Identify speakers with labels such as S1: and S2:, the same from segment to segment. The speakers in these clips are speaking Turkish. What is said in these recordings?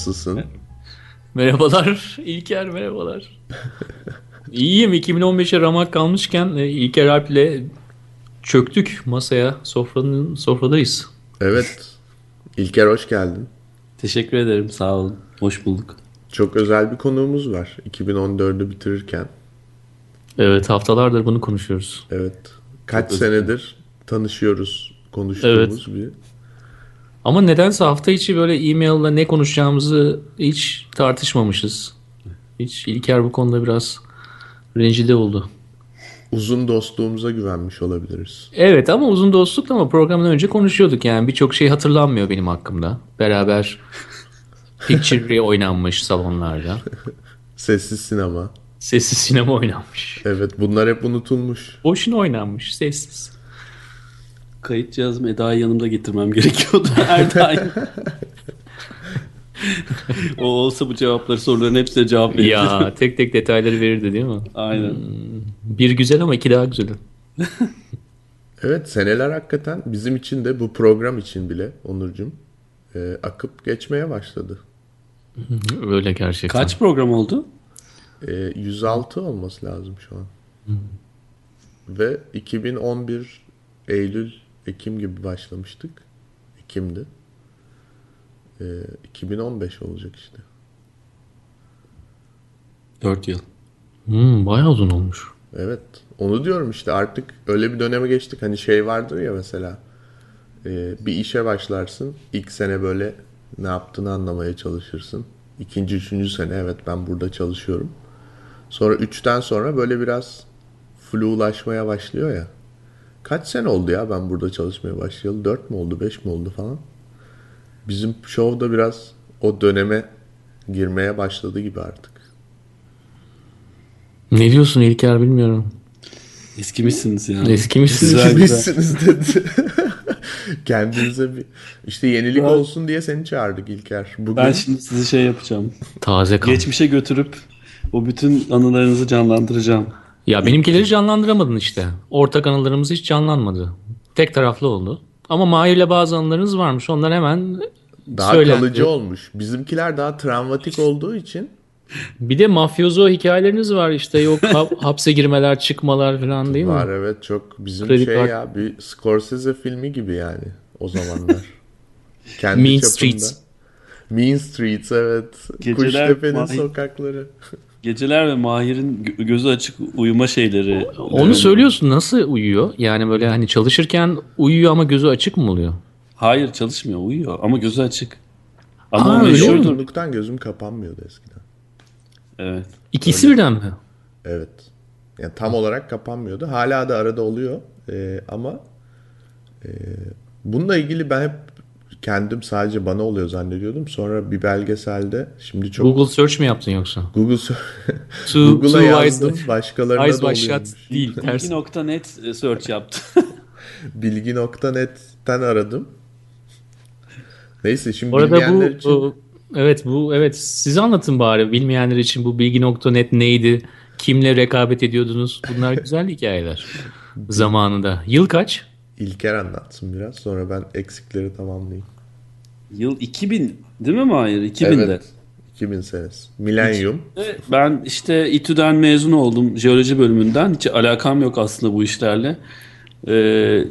S1: Nasılsın?
S2: Merhabalar İlker merhabalar. İyiyim 2015'e ramak kalmışken e, İlker Alp'le çöktük masaya sofranın sofradayız.
S1: Evet. İlker hoş geldin.
S3: Teşekkür ederim sağ olun. Hoş bulduk.
S1: Çok özel bir konuğumuz var 2014'ü bitirirken.
S2: Evet haftalardır bunu konuşuyoruz.
S1: Evet. Kaç senedir tanışıyoruz, konuştuğumuz bir.
S2: Ama nedense hafta içi böyle e-mail'la ne konuşacağımızı hiç tartışmamışız. Hiç İlker bu konuda biraz rencide oldu.
S1: Uzun dostluğumuza güvenmiş olabiliriz.
S2: Evet ama uzun dostluk ama programdan önce konuşuyorduk yani birçok şey hatırlanmıyor benim hakkımda. Beraber Picture oynanmış salonlarda.
S1: Sessiz sinema.
S2: Sessiz sinema oynanmış.
S1: Evet bunlar hep unutulmuş.
S2: Boşuna oynanmış sessiz.
S3: Kayıt cihazımı Eda'yı yanımda getirmem gerekiyordu her daim. o olsa bu cevapları soruların hepsine cevap verirdi.
S2: Ya tek tek detayları verirdi değil mi?
S3: Aynen.
S2: Bir güzel ama iki daha güzel.
S1: Evet seneler hakikaten bizim için de bu program için bile Onurcuğum e, akıp geçmeye başladı.
S2: Öyle gerçekten.
S3: Kaç program oldu?
S1: E, 106 olması lazım şu an. Ve 2011 Eylül, Ekim gibi başlamıştık. Ekim'di. E, 2015 olacak işte.
S3: 4 yıl.
S2: Hmm, bayağı uzun olmuş.
S1: Evet. Onu diyorum işte artık öyle bir döneme geçtik. Hani şey vardır ya mesela e, bir işe başlarsın. ilk sene böyle ne yaptığını anlamaya çalışırsın. İkinci, üçüncü sene evet ben burada çalışıyorum. Sonra üçten sonra böyle biraz flulaşmaya başlıyor ya. Kaç sene oldu ya ben burada çalışmaya başlayalı? Dört mü oldu, beş mi oldu falan. Bizim show da biraz o döneme girmeye başladı gibi artık.
S2: Ne diyorsun İlker bilmiyorum.
S3: Eskimişsiniz ya.
S2: Eskimişsiniz.
S1: Kimsiniz dedi. Kendinize bir işte yenilik olsun diye seni çağırdık İlker. Bugün
S3: Ben şimdi size şey yapacağım.
S2: Taze kan.
S3: Geçmişe götürüp o bütün anılarınızı canlandıracağım.
S2: Ya benimkileri canlandıramadın işte. Ortak anılarımız hiç canlanmadı. Tek taraflı oldu. Ama Mahir'le bazı anılarınız varmış. Onlar hemen
S1: daha
S2: söylendi.
S1: kalıcı olmuş. Bizimkiler daha travmatik olduğu için
S2: Bir de mafyozo hikayeleriniz var işte. Yok ha- hapse girmeler, çıkmalar falan değil mi?
S1: var evet çok bizim
S2: Kredi
S1: şey
S2: kart-
S1: ya bir Scorsese filmi gibi yani o zamanlar. Kendi
S2: Mean
S1: çapında.
S2: Streets.
S1: Mean Streets evet.
S3: Geceler
S1: Kuştepe'nin sokakları.
S3: Geceler ve Mahir'in gö- gözü açık uyuma şeyleri.
S2: Onu söylüyorsun nasıl uyuyor? Yani böyle hani çalışırken uyuyor ama gözü açık mı oluyor?
S3: Hayır çalışmıyor uyuyor ama gözü açık. Ama
S2: Aa,
S3: o
S2: öyle mi?
S3: meşhurdur.
S1: Yorgunluktan gözüm kapanmıyordu eskiden.
S3: Evet.
S2: İkisi birden mi?
S1: Evet. Yani tam olarak kapanmıyordu. Hala da arada oluyor. Ee, ama e, bununla ilgili ben hep kendim sadece bana oluyor zannediyordum. Sonra bir belgeselde şimdi çok
S2: Google search mi yaptın yoksa?
S1: Google Google'a yazdım.
S2: eyes,
S1: Başkalarına
S2: eyes
S1: da oluyormuş.
S2: değil. Ters.
S3: Bilgi.net search yaptı.
S1: Bilgi.net'ten aradım. Neyse şimdi
S2: Orada
S1: bilmeyenler
S2: bu,
S1: için
S2: bu- evet bu evet siz anlatın bari bilmeyenler için bu bilgi.net neydi? Kimle rekabet ediyordunuz? Bunlar güzel hikayeler. Zamanında. Yıl kaç?
S1: İlker anlatsın biraz. Sonra ben eksikleri tamamlayayım.
S3: Yıl 2000 değil mi Mahir? 2000'de.
S1: Evet. 2000 senesi. Milenyum.
S3: Ben işte İTÜ'den mezun oldum jeoloji bölümünden. Hiç alakam yok aslında bu işlerle. Ee,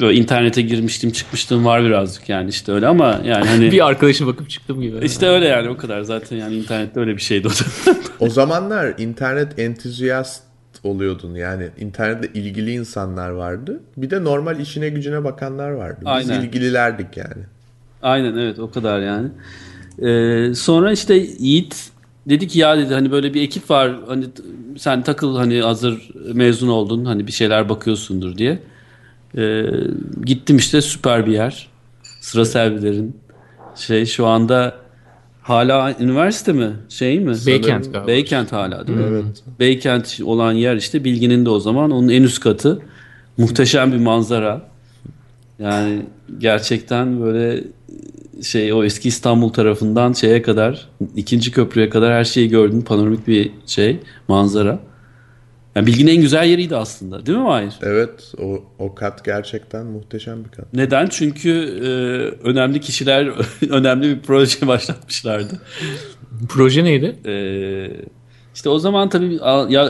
S3: böyle internete girmiştim çıkmıştım var birazcık yani işte öyle ama yani hani
S2: Bir arkadaşım bakıp çıktım gibi.
S3: işte öyle yani o kadar zaten yani internette öyle bir şeydi o
S1: zamanlar internet entüziyast oluyordun. Yani internetle ilgili insanlar vardı. Bir de normal işine gücüne bakanlar vardı. Biz
S3: Aynen.
S1: ilgililerdik yani.
S3: Aynen evet o kadar yani. Ee, sonra işte Yiğit dedi ki ya dedi hani böyle bir ekip var hani sen takıl hani hazır mezun oldun hani bir şeyler bakıyorsundur diye. Ee, gittim işte süper bir yer. Sıra servilerin şey şu anda hala üniversite mi şey mi?
S2: Beykent galiba.
S3: Beykent hala değil mi?
S1: Evet.
S3: Beykent olan yer işte Bilgi'nin de o zaman onun en üst katı. Muhteşem bir manzara. Yani gerçekten böyle şey o eski İstanbul tarafından şeye kadar ikinci köprüye kadar her şeyi gördün panoramik bir şey manzara. Yani bilginin en güzel yeriydi aslında. Değil mi Mahir?
S1: Evet o, o kat gerçekten muhteşem bir kat.
S3: Neden? Çünkü e, önemli kişiler önemli bir proje başlatmışlardı.
S2: Proje neydi?
S3: E, işte o zaman tabii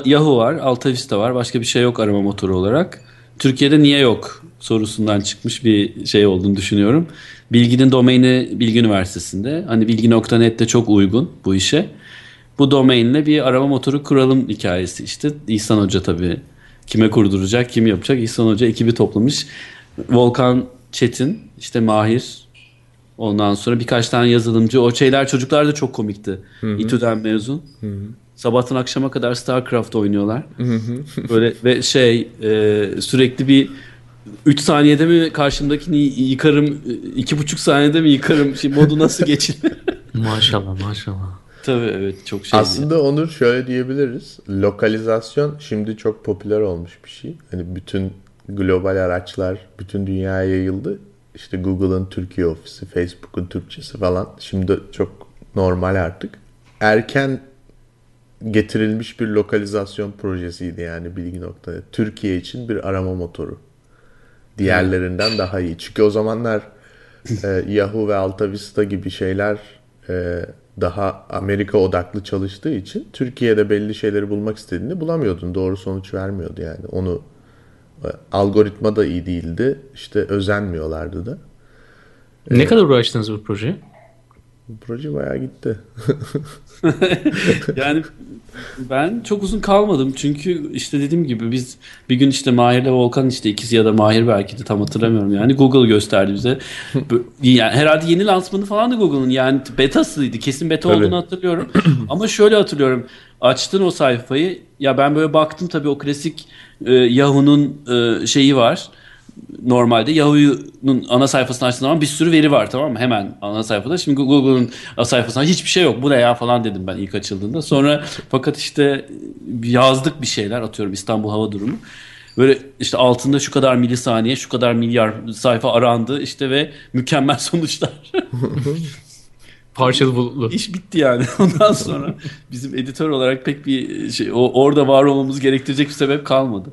S3: Yahoo var, AltaVista var. Başka bir şey yok arama motoru olarak. Türkiye'de niye yok sorusundan çıkmış bir şey olduğunu düşünüyorum. Bilginin domaini Bilgi Üniversitesi'nde. Hani bilgi.net'te çok uygun bu işe. Bu domainle bir arama motoru kuralım hikayesi işte. İhsan Hoca tabii kime kurduracak, kim yapacak? İhsan Hoca ekibi toplamış. Volkan Çetin, işte Mahir, ondan sonra birkaç tane yazılımcı. O şeyler çocuklar da çok komikti. Hı-hı. İTÜ'den mezun. Hı-hı. Sabahtan akşama kadar StarCraft oynuyorlar. Böyle ve şey e, sürekli bir 3 saniyede mi karşımdakini yıkarım, 2,5 saniyede mi yıkarım şey modu nasıl geçin?
S2: maşallah maşallah.
S3: Tabii evet çok şey.
S1: Aslında Onur şöyle diyebiliriz. Lokalizasyon şimdi çok popüler olmuş bir şey. Hani bütün global araçlar bütün dünyaya yayıldı. İşte Google'ın Türkiye ofisi, Facebook'un Türkçesi falan. Şimdi çok normal artık. Erken getirilmiş bir lokalizasyon projesiydi yani bilgi.net. Türkiye için bir arama motoru. Diğerlerinden daha iyi. Çünkü o zamanlar e, Yahoo ve AltaVista gibi şeyler e, daha Amerika odaklı çalıştığı için Türkiye'de belli şeyleri bulmak istediğinde bulamıyordun. Doğru sonuç vermiyordu yani. Onu e, algoritma da iyi değildi. İşte özenmiyorlardı da.
S2: Ne ee, kadar uğraştınız bu proje?
S1: Bu proje bayağı gitti.
S3: yani ben çok uzun kalmadım çünkü işte dediğim gibi biz bir gün işte Mahir'le Volkan işte ikisi ya da Mahir belki de tam hatırlamıyorum yani Google gösterdi bize. Yani herhalde yeni lansmanı falan da Google'ın yani betasıydı kesin beta tabii. olduğunu hatırlıyorum. Ama şöyle hatırlıyorum açtın o sayfayı ya ben böyle baktım tabii o klasik e, Yahoo'nun e, şeyi var normalde Yahoo'nun ana sayfasını açtığın zaman bir sürü veri var tamam mı? Hemen ana sayfada. Şimdi Google'ın sayfasında hiçbir şey yok. Bu ne ya falan dedim ben ilk açıldığında. Sonra fakat işte yazdık bir şeyler atıyorum İstanbul hava durumu. Böyle işte altında şu kadar milisaniye, şu kadar milyar sayfa arandı işte ve mükemmel sonuçlar.
S2: Parçalı bulutlu.
S3: İş bitti yani. Ondan sonra bizim editör olarak pek bir şey o, orada var olmamız gerektirecek bir sebep kalmadı.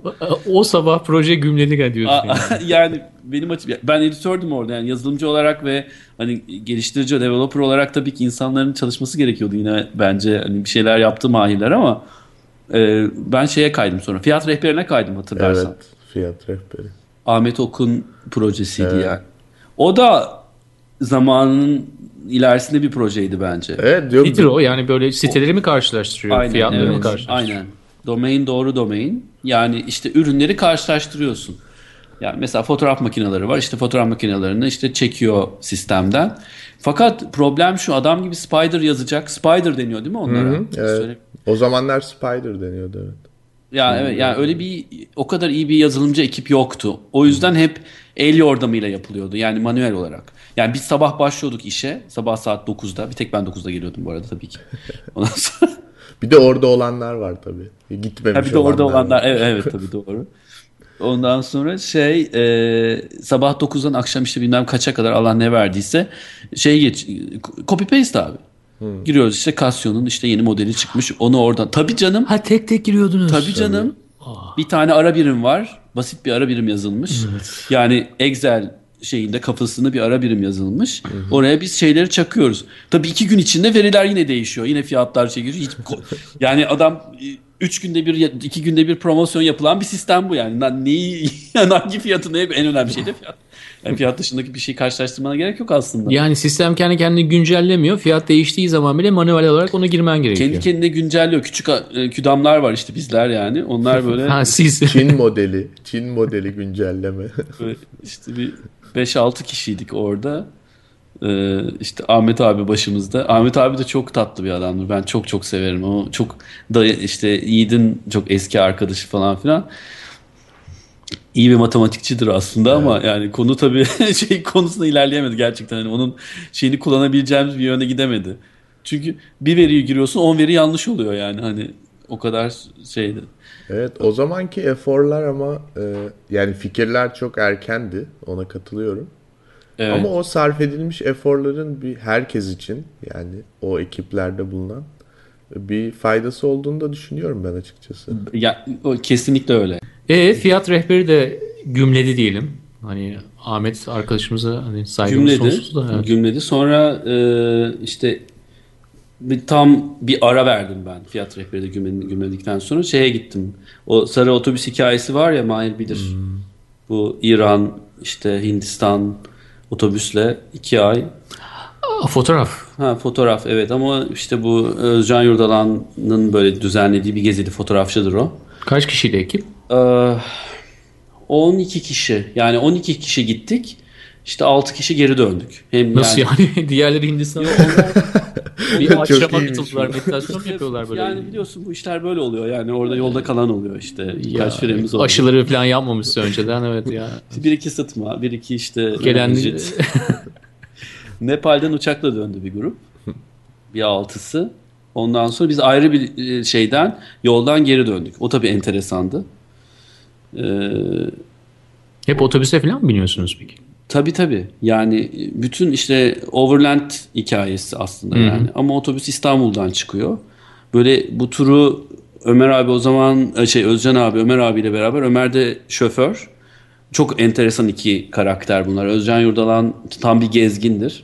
S2: O, sabah proje gümledik diyorsun.
S3: Yani. yani benim açım ben editördüm orada yani yazılımcı olarak ve hani geliştirici developer olarak tabii ki insanların çalışması gerekiyordu yine bence hani bir şeyler yaptı mahirler ama e, ben şeye kaydım sonra. Fiyat rehberine kaydım hatırlarsan.
S1: Evet, fiyat rehberi.
S3: Ahmet Okun projesiydi evet. yani. O da zamanın ilerisinde bir projeydi bence.
S1: Evet diyorum.
S2: Nedir o? Yani böyle siteleri mi karşılaştırıyor?
S3: Aynen, fiyatları evet, mı karşılaştırıyor? Aynen. Domain doğru domain. Yani işte ürünleri karşılaştırıyorsun. Yani mesela fotoğraf makineleri var. İşte fotoğraf makinelerini işte çekiyor sistemden. Fakat problem şu adam gibi Spider yazacak. Spider deniyor değil mi onlara? Hı hı,
S1: evet. O zamanlar Spider deniyordu evet.
S3: Ya evet yani öyle bir o kadar iyi bir yazılımcı ekip yoktu. O yüzden hep el yordamıyla yapılıyordu. Yani manuel olarak. Yani biz sabah başlıyorduk işe. Sabah saat 9'da. Bir tek ben 9'da geliyordum bu arada tabii ki. Ondan sonra...
S1: bir de orada olanlar var tabii. Gitmemiş
S3: ha, bir de orada olanlar. Evet, evet tabii doğru. Ondan sonra şey e, sabah 9'dan akşam işte bilmem kaça kadar Allah ne verdiyse şey geç copy paste abi. Hmm. Giriyoruz işte Casio'nun işte yeni modeli çıkmış. Onu oradan. Tabii canım.
S2: Ha tek tek giriyordunuz.
S3: Tabii canım. Oh. Bir tane ara birim var. Basit bir ara birim yazılmış. Evet. Yani Excel şeyinde kafasında bir ara birim yazılmış. Hı hı. Oraya biz şeyleri çakıyoruz. Tabii iki gün içinde veriler yine değişiyor. Yine fiyatlar çekiyor. Hiç, yani adam üç günde bir, iki günde bir promosyon yapılan bir sistem bu yani. Neyi, yani hangi fiyatı ne? En önemli şey de fiyat. Yani fiyat dışındaki bir şey karşılaştırmana gerek yok aslında.
S2: Yani sistem kendi kendini güncellemiyor. Fiyat değiştiği zaman bile manuel olarak ona girmen gerekiyor.
S3: Kendi kendine güncelliyor. Küçük e, küdamlar var işte bizler yani. Onlar böyle...
S2: ha siz.
S1: Çin modeli. Çin modeli güncelleme.
S3: İşte bir 5-6 kişiydik orada. Ee, işte Ahmet abi başımızda. Ahmet abi de çok tatlı bir adamdır. Ben çok çok severim. O çok da işte Yiğit'in çok eski arkadaşı falan filan. İyi bir matematikçidir aslında evet. ama yani konu tabii şey konusunda ilerleyemedi gerçekten. Yani onun şeyini kullanabileceğimiz bir yöne gidemedi. Çünkü bir veriyi giriyorsun 10 veri yanlış oluyor yani hani o kadar şeydi.
S1: Evet o zamanki eforlar ama e, yani fikirler çok erkendi ona katılıyorum. Evet. Ama o sarf edilmiş eforların bir herkes için yani o ekiplerde bulunan bir faydası olduğunu da düşünüyorum ben açıkçası.
S3: Ya, o kesinlikle öyle.
S2: E fiyat rehberi de gümledi diyelim. Hani Ahmet arkadaşımıza hani saygımız
S3: Gümledi.
S2: sonsuz da. evet.
S3: Gümledi. Sonra e, işte bir tam bir ara verdim ben fiyat rehberi de gümledi- gümledikten sonra şeye gittim. O sarı otobüs hikayesi var ya Mahir bilir.
S2: Hmm.
S3: Bu İran işte Hindistan otobüsle iki ay
S2: Aa, fotoğraf.
S3: Ha fotoğraf evet ama işte bu Özcan Yurdalan'ın böyle düzenlediği bir gezili fotoğrafçıdır o.
S2: Kaç kişiydi ekip?
S3: Ee, 12 kişi yani 12 kişi gittik işte 6 kişi geri döndük. Hem
S2: Nasıl yani? Diğerleri Hindistan'a bir akşama katıldılar. Meditasyon yapıyorlar böyle.
S3: Yani biliyorsun bu işler böyle oluyor yani orada yolda kalan oluyor işte
S2: Ya,
S3: firemiz oldu.
S2: aşıları falan yapmamışsa önceden evet ya.
S3: Bir iki sıtma bir iki işte
S2: Gelen.
S3: Nepal'den uçakla döndü bir grup. Bir altısı. Ondan sonra biz ayrı bir e, şeyden yoldan geri döndük. O tabii enteresandı. Ee,
S2: hep otobüse falan mı biniyorsunuz peki?
S3: tabii tabii. Yani bütün işte Overland hikayesi aslında
S2: Hı hı.
S3: yani. Ama otobüs İstanbul'dan çıkıyor. Böyle bu turu Ömer abi o zaman e, şey Özcan abi Ömer abiyle beraber Ömer de şoför. Çok enteresan iki karakter bunlar. Özcan Yurdalan tam bir gezgindir.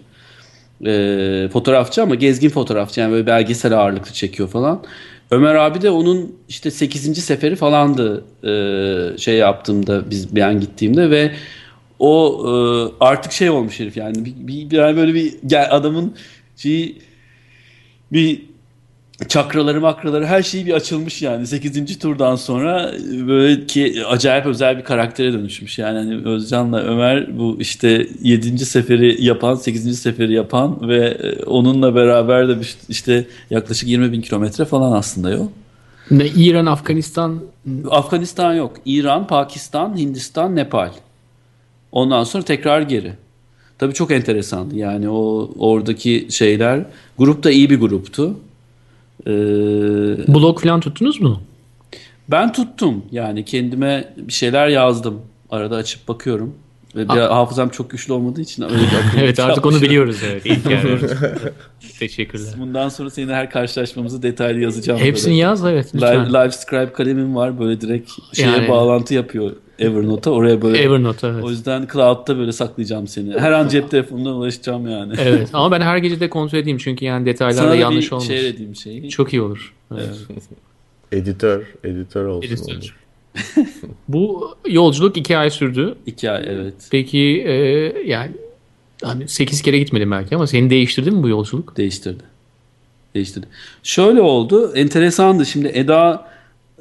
S3: Ee, fotoğrafçı ama gezgin fotoğrafçı yani böyle belgesel ağırlıklı çekiyor falan. Ömer abi de onun işte 8. seferi falandı ee, şey yaptığımda biz ben gittiğimde ve o e, artık şey olmuş herif yani bir, bir, bir yani böyle bir adamın şeyi bir çakraları makraları her şeyi bir açılmış yani 8. turdan sonra böyle ki acayip özel bir karaktere dönüşmüş yani hani Özcan'la Ömer bu işte 7. seferi yapan 8. seferi yapan ve e, onunla beraber de işte yaklaşık 20 bin kilometre falan aslında yol.
S2: Ne, İran, Afganistan
S3: Afganistan yok. İran, Pakistan, Hindistan, Nepal. Ondan sonra tekrar geri. Tabii çok enteresandı. Yani o oradaki şeyler. Grup da iyi bir gruptu. Ee,
S2: blog falan tuttunuz mu?
S3: ben tuttum. Yani kendime bir şeyler yazdım. Arada açıp bakıyorum. Ve bir hafızam çok güçlü olmadığı için öyle bir
S2: evet artık onu biliyoruz evet. İlk yani. Teşekkürler.
S3: Bundan sonra seninle her karşılaşmamızı detaylı yazacağım.
S2: Hepsini
S3: Böyle.
S2: yaz evet
S3: Live,
S2: lütfen.
S3: Live Scribe kalemim var. Böyle direkt şeye
S2: Yani-
S3: bağlantı yapıyor Evernote'a. Oraya böyle
S2: Evernote evet.
S3: O yüzden cloud'da böyle saklayacağım seni. Her an cep telefonundan ulaşacağım yani.
S2: Evet ama ben her gece de kontrol edeyim çünkü yani
S3: Sana
S2: detaylarda
S3: da
S2: yanlış
S3: bir
S2: olmaz.
S3: şey dediğim şeyi.
S2: Çok iyi olur. Evet.
S1: Editör, editör olsun.
S2: Editör.
S1: olur.
S2: Bu yolculuk iki ay sürdü.
S3: İki ay evet.
S2: Peki e, yani hani 8 kere gitmedim belki ama seni değiştirdi mi bu yolculuk?
S3: Değiştirdi. Değiştirdi. Şöyle oldu. Enteresandı. Şimdi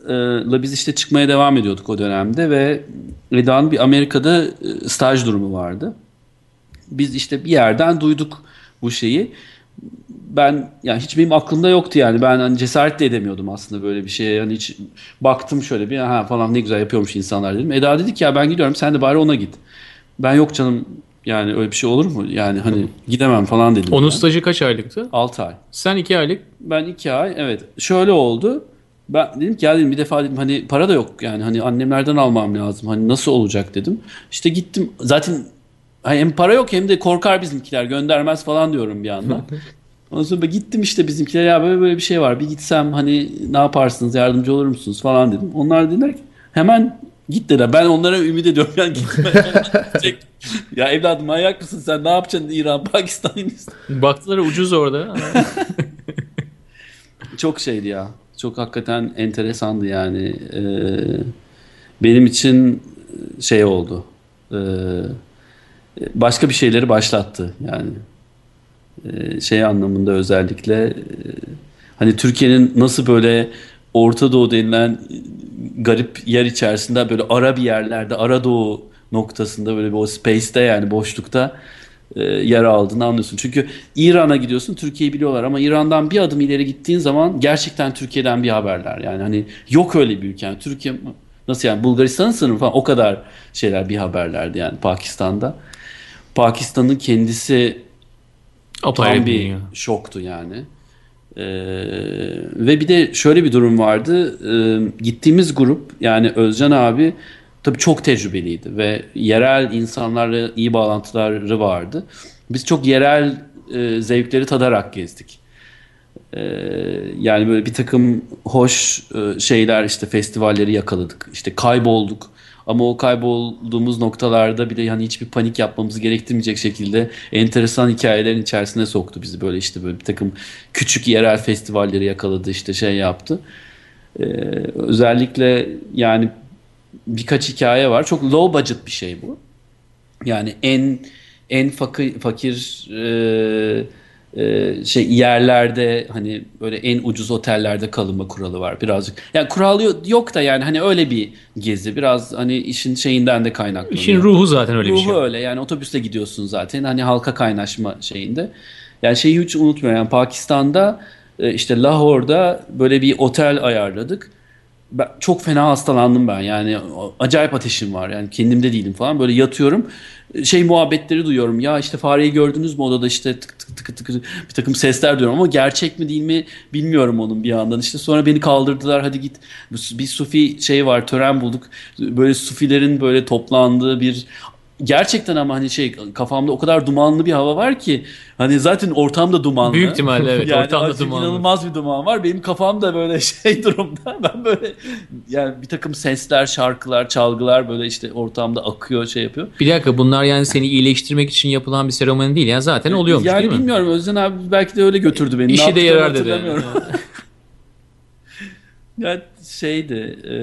S3: Eda'la biz işte çıkmaya devam ediyorduk o dönemde ve Eda'nın bir Amerika'da staj durumu vardı. Biz işte bir yerden duyduk bu şeyi. Ben yani hiç benim aklımda yoktu yani. Ben hani cesaret de edemiyordum aslında böyle bir şeye. Yani hiç baktım şöyle bir ha falan ne güzel yapıyormuş insanlar dedim. Eda dedi ki ya ben gidiyorum sen de bari ona git. Ben yok canım yani öyle bir şey olur mu? Yani hani gidemem falan dedim.
S2: Onun
S3: ben.
S2: stajı kaç aylıktı?
S3: 6 ay.
S2: Sen 2 aylık.
S3: Ben 2 ay evet. Şöyle oldu. Ben dedim ki ya dedim bir defa dedim hani para da yok yani hani annemlerden almam lazım. Hani nasıl olacak dedim. İşte gittim zaten hani hem para yok hem de korkar bizimkiler göndermez falan diyorum bir yandan. Ondan sonra gittim işte bizimkiler ya böyle böyle bir şey var. Bir gitsem hani ne yaparsınız yardımcı olur musunuz falan dedim. Onlar dediler ki hemen git dediler. Ben onlara ümit ediyorum yani gitme. ya evladım manyak mısın sen ne yapacaksın İran, Pakistan, Hindistan?
S2: Baktılar ucuz orada.
S3: Çok şeydi ya. Çok hakikaten enteresandı yani. Ee, benim için şey oldu. Ee, başka bir şeyleri başlattı yani. Ee, şey anlamında özellikle e, hani Türkiye'nin nasıl böyle Orta Doğu denilen garip yer içerisinde böyle ara bir yerlerde Ara Doğu noktasında böyle bir o space'te yani boşlukta e, yer aldığını anlıyorsun. Çünkü İran'a gidiyorsun Türkiye'yi biliyorlar ama İran'dan bir adım ileri gittiğin zaman gerçekten Türkiye'den bir haberler. Yani hani yok öyle bir ülke. Yani Türkiye nasıl yani Bulgaristan'ın sınırı falan o kadar şeyler bir haberlerdi yani Pakistan'da. Pakistan'ın kendisi
S2: Apayrı
S3: tam
S2: bir dünya.
S3: şoktu yani. Ee, ve bir de şöyle bir durum vardı. Ee, gittiğimiz grup yani Özcan abi tabii çok tecrübeliydi ve yerel insanlarla iyi bağlantıları vardı. Biz çok yerel e, zevkleri tadarak gezdik. Ee, yani böyle bir takım hoş e, şeyler işte festivalleri yakaladık. İşte kaybolduk. Ama o kaybolduğumuz noktalarda bir de hani hiçbir panik yapmamızı gerektirmeyecek şekilde enteresan hikayelerin içerisine soktu bizi. Böyle işte böyle bir takım küçük yerel festivalleri yakaladı işte şey yaptı. Ee, özellikle yani birkaç hikaye var. Çok low budget bir şey bu. Yani en en fakir, fakir e, e, şey yerlerde hani böyle en ucuz otellerde kalınma kuralı var birazcık. Yani kuralı yok da yani hani öyle bir gezi biraz hani işin şeyinden de kaynaklanıyor.
S2: İşin ruhu zaten öyle
S3: ruhu
S2: bir şey.
S3: öyle yani otobüste gidiyorsun zaten hani halka kaynaşma şeyinde. Yani şeyi hiç unutmuyorum yani Pakistan'da e, işte Lahore'da böyle bir otel ayarladık. Ben, çok fena hastalandım ben. Yani acayip ateşim var. Yani kendimde değilim falan. Böyle yatıyorum. Şey muhabbetleri duyuyorum. Ya işte fareyi gördünüz mü odada? İşte tık tık tık tık bir takım sesler duyuyorum. Ama gerçek mi değil mi bilmiyorum onun bir yandan. İşte sonra beni kaldırdılar. Hadi git. Bir sufi şey var tören bulduk. Böyle sufilerin böyle toplandığı bir gerçekten ama hani şey kafamda o kadar dumanlı bir hava var ki hani zaten ortamda dumanlı.
S2: Büyük ihtimalle evet
S3: yani
S2: ortamda dumanlı.
S3: inanılmaz bir duman var. Benim kafamda böyle şey durumda. Ben böyle yani bir takım sesler, şarkılar, çalgılar böyle işte ortamda akıyor, şey yapıyor.
S2: Bir dakika bunlar yani seni iyileştirmek için yapılan bir seremoni değil. Yani zaten oluyormuş
S3: yani
S2: değil mi?
S3: bilmiyorum Özden abi belki de öyle götürdü beni.
S2: İşi de yarar dedi.
S3: ya şeydi e,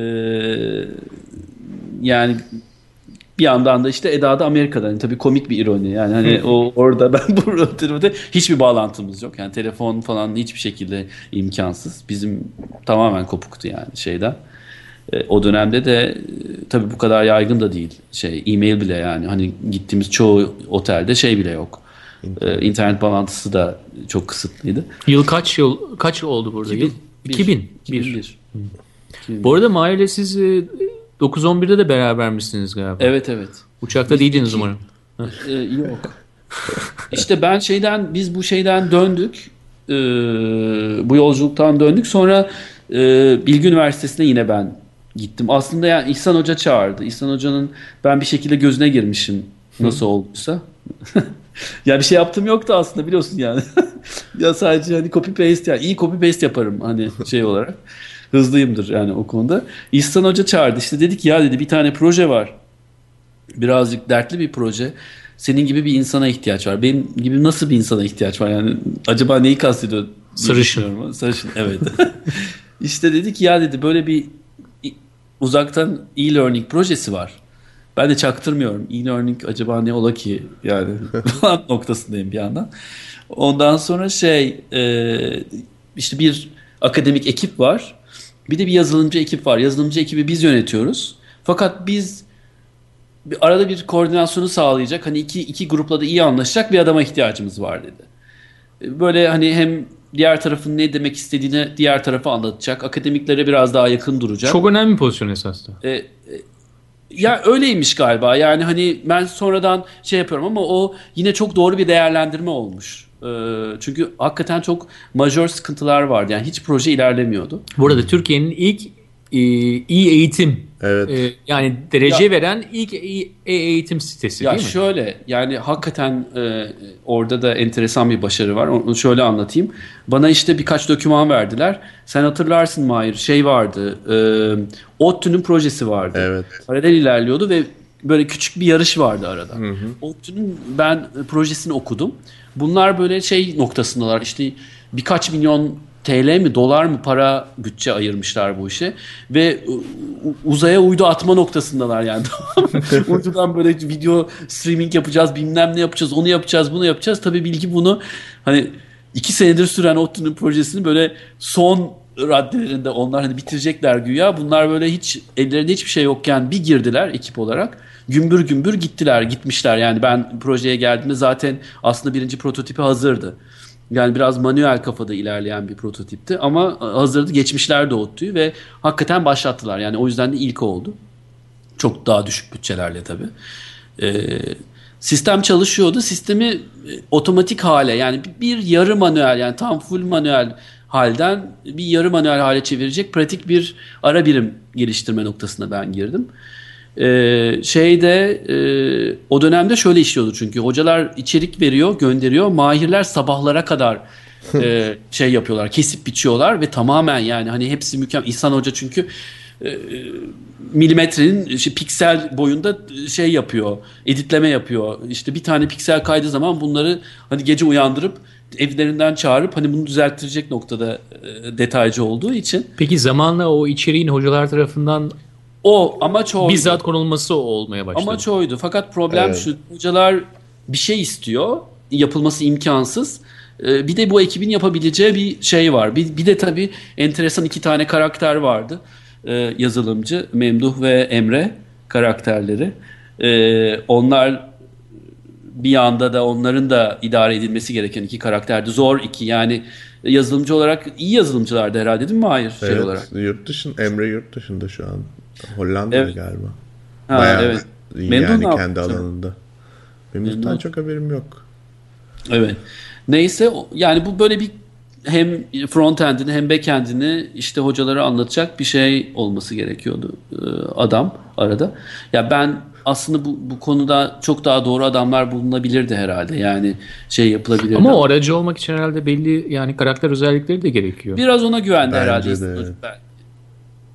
S3: yani bir yandan da işte Eda da Amerika'da. Yani tabii komik bir ironi. Yani hani o orada ben burada hiçbir bağlantımız yok. Yani telefon falan hiçbir şekilde imkansız. Bizim tamamen kopuktu yani şeyden. E, o dönemde de e, tabii bu kadar yaygın da değil. Şey e-mail bile yani hani gittiğimiz çoğu otelde şey bile yok. E, internet bağlantısı da çok kısıtlıydı.
S2: Yıl kaç yıl kaç oldu burada?
S3: 2000.
S2: Yıl 2000.
S3: 2001.
S2: Bu arada Mahir'le siz e, 9-11'de de beraber misiniz galiba?
S3: Evet evet.
S2: Uçakta değildiniz
S3: iki-
S2: umarım.
S3: Ee, yok. İşte ben şeyden biz bu şeyden döndük. Ee, bu yolculuktan döndük. Sonra e, Bilgi Üniversitesi'ne yine ben gittim. Aslında yani İhsan Hoca çağırdı. İhsan Hoca'nın ben bir şekilde gözüne girmişim. Nasıl olduysa. ya bir şey yaptım yoktu aslında biliyorsun yani. ya sadece hani copy paste yani iyi copy paste yaparım hani şey olarak. Hızlıyımdır yani o konuda. İhsan Hoca çağırdı. İşte dedik ya dedi bir tane proje var birazcık dertli bir proje. Senin gibi bir insana ihtiyaç var. Benim gibi nasıl bir insana ihtiyaç var? Yani acaba neyi kastediyor?
S2: Sarışın.
S3: Sarışın evet. işte dedik ya dedi böyle bir uzaktan e-learning projesi var. Ben de çaktırmıyorum. E-learning acaba ne ola ki yani falan noktasındayım bir yandan. Ondan sonra şey e, işte bir akademik ekip var. Bir de bir yazılımcı ekip var. Yazılımcı ekibi biz yönetiyoruz. Fakat biz bir arada bir koordinasyonu sağlayacak hani iki, iki grupla da iyi anlaşacak bir adama ihtiyacımız var dedi. Böyle hani hem diğer tarafın ne demek istediğini diğer tarafa anlatacak. Akademiklere biraz daha yakın duracak.
S2: Çok önemli bir pozisyon esasında.
S3: E, e, ya öyleymiş galiba. Yani hani ben sonradan şey yapıyorum ama o yine çok doğru bir değerlendirme olmuş. E, çünkü hakikaten çok majör sıkıntılar vardı. Yani hiç proje ilerlemiyordu.
S2: Burada Türkiye'nin ilk e, iyi eğitim
S1: Evet.
S2: e, yani derece veren ilk iyi eğitim sitesi
S3: Ya
S2: değil mi?
S3: şöyle yani hakikaten e, orada da enteresan bir başarı var. Onu şöyle anlatayım. Bana işte birkaç doküman verdiler. Sen hatırlarsın Mahir şey vardı. E, ODTÜ'nün projesi vardı.
S1: Evet.
S3: Paralel ilerliyordu ve böyle küçük bir yarış vardı arada. ODTÜ'nün ben projesini okudum. Bunlar böyle şey noktasındalar. İşte birkaç milyon TL mi dolar mı para bütçe ayırmışlar bu işe ve uzaya uydu atma noktasındalar yani. Uydudan böyle video streaming yapacağız bilmem ne yapacağız onu yapacağız bunu yapacağız. Tabii bilgi bunu hani iki senedir süren ODTÜ'nün projesini böyle son raddelerinde onlar hani bitirecekler güya. Bunlar böyle hiç ellerinde hiçbir şey yokken bir girdiler ekip olarak. Gümbür gümbür gittiler, gitmişler. Yani ben projeye geldiğimde zaten aslında birinci prototipi hazırdı. Yani biraz manuel kafada ilerleyen bir prototipti ama hazırdı geçmişler de ODTÜ'yü ve hakikaten başlattılar. Yani o yüzden de ilk oldu. Çok daha düşük bütçelerle tabii. Ee, sistem çalışıyordu. Sistemi e, otomatik hale yani bir yarı manuel yani tam full manuel halden bir yarı manuel hale çevirecek pratik bir ara birim geliştirme noktasına ben girdim. Ee, şeyde e, o dönemde şöyle işliyordu çünkü hocalar içerik veriyor gönderiyor mahirler sabahlara kadar e, şey yapıyorlar, kesip biçiyorlar ve tamamen yani hani hepsi mükemmel. İhsan Hoca çünkü e, milimetrenin işte piksel boyunda şey yapıyor, editleme yapıyor. İşte bir tane piksel kaydığı zaman bunları hani gece uyandırıp evlerinden çağırıp hani bunu düzelttirecek noktada e, detaycı olduğu için
S2: Peki zamanla o içeriğin hocalar tarafından
S3: o amaç oydu.
S2: bizzat konulması olmaya başladı.
S3: Amaç oydu. Fakat problem
S1: Evet.
S3: şu hocalar bir şey istiyor. Yapılması imkansız. Ee, bir de bu ekibin yapabileceği bir şey var. Bir, bir de tabii enteresan iki tane karakter vardı. Ee, yazılımcı Memduh ve Emre karakterleri. Ee, onlar bir yanda da onların da idare edilmesi gereken iki karakterdi. Zor iki yani yazılımcı olarak iyi yazılımcılardı herhalde değil mi? Hayır şey
S1: evet,
S3: olarak.
S1: yurt dışında Emre yurt dışında şu an. Hollanda'da
S3: Evet.
S1: galiba.
S3: Ha,
S1: Bayağı
S3: evet.
S1: iyi
S3: Memnun
S1: yani
S3: ne
S1: kendi
S3: yaptı?
S1: alanında. Benim
S3: Memnun.
S1: çok haberim yok.
S3: Evet. Neyse yani bu böyle bir hem frontend'ini hem backend'ini işte hocalara anlatacak bir şey olması gerekiyordu e, adam arada. Ya ben aslında bu, bu konuda çok daha doğru adamlar bulunabilirdi herhalde. Yani şey yapılabilirdi.
S2: Ama o aracı olmak için herhalde belli yani karakter özellikleri de gerekiyor.
S3: Biraz ona güvendi
S1: Bence
S3: herhalde.
S1: de.
S3: Ben-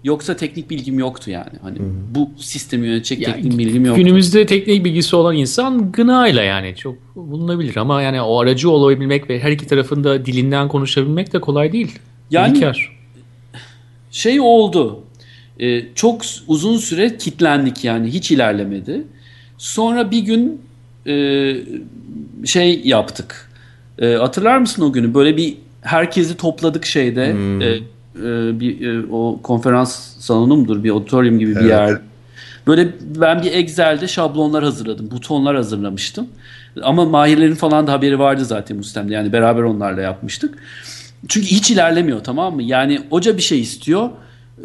S3: Yoksa teknik bilgim yoktu yani. Hani bu sistemi yönetecek
S2: Yani
S3: teknik bilgim yoktu.
S2: Günümüzde teknik bilgisi olan insan gınayla yani çok bulunabilir ama yani o aracı olabilmek ve her iki tarafında dilinden konuşabilmek de kolay değil.
S3: Yani-
S2: İlker.
S3: şey oldu. Ee, çok uzun süre kitlendik yani hiç ilerlemedi. Sonra bir gün e, şey yaptık. E, hatırlar mısın o günü? Böyle bir herkesi topladık şeyde. E, e, bir e, o konferans salonu mudur? Bir auditorium gibi bir
S1: Evet.
S3: yer. Böyle ben bir Excel'de şablonlar hazırladım. Butonlar hazırlamıştım. Ama Mahirlerin falan da haberi vardı zaten bu sistemde. Yani beraber onlarla yapmıştık. Çünkü hiç ilerlemiyor tamam mı? Yani hoca bir şey istiyor.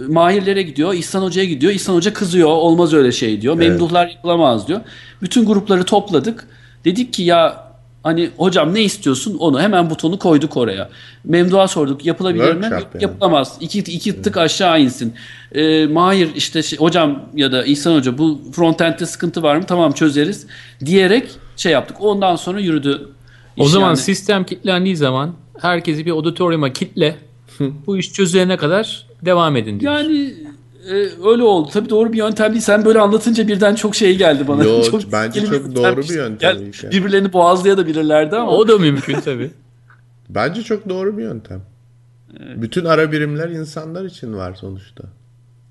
S3: Mahirlere gidiyor. İhsan Hoca'ya gidiyor. İhsan Hoca kızıyor. Olmaz öyle şey diyor.
S1: Evet.
S3: Memduhlar yapılamaz diyor. Bütün grupları topladık. Dedik ki ya hani hocam ne istiyorsun onu hemen butonu koyduk oraya. Memduh'a sorduk yapılabilir mi?
S1: Workshop
S3: Yok,
S1: yani.
S3: Yapılamaz. İki, iki tık aşağı insin. Ee, Mahir işte şey, hocam ya da İhsan Hoca bu frontend'de sıkıntı var mı? Tamam çözeriz diyerek şey yaptık. Ondan sonra yürüdü.
S2: O zaman
S3: yani.
S2: sistem kilitlendiği zaman herkesi bir auditorium'a kitle. bu iş çözülene kadar devam edin diyor.
S3: Yani e, öyle oldu. Tabii doğru bir yöntem değil. Sen böyle anlatınca birden çok şey geldi bana.
S1: Yo,
S3: çok
S1: bence çok doğru bir yöntem
S3: Gel,
S1: İlker.
S3: birbirlerini boğazlayabilirlerdi ama.
S2: o da mümkün tabii.
S1: Bence çok doğru bir yöntem. Bütün ara birimler insanlar için var sonuçta.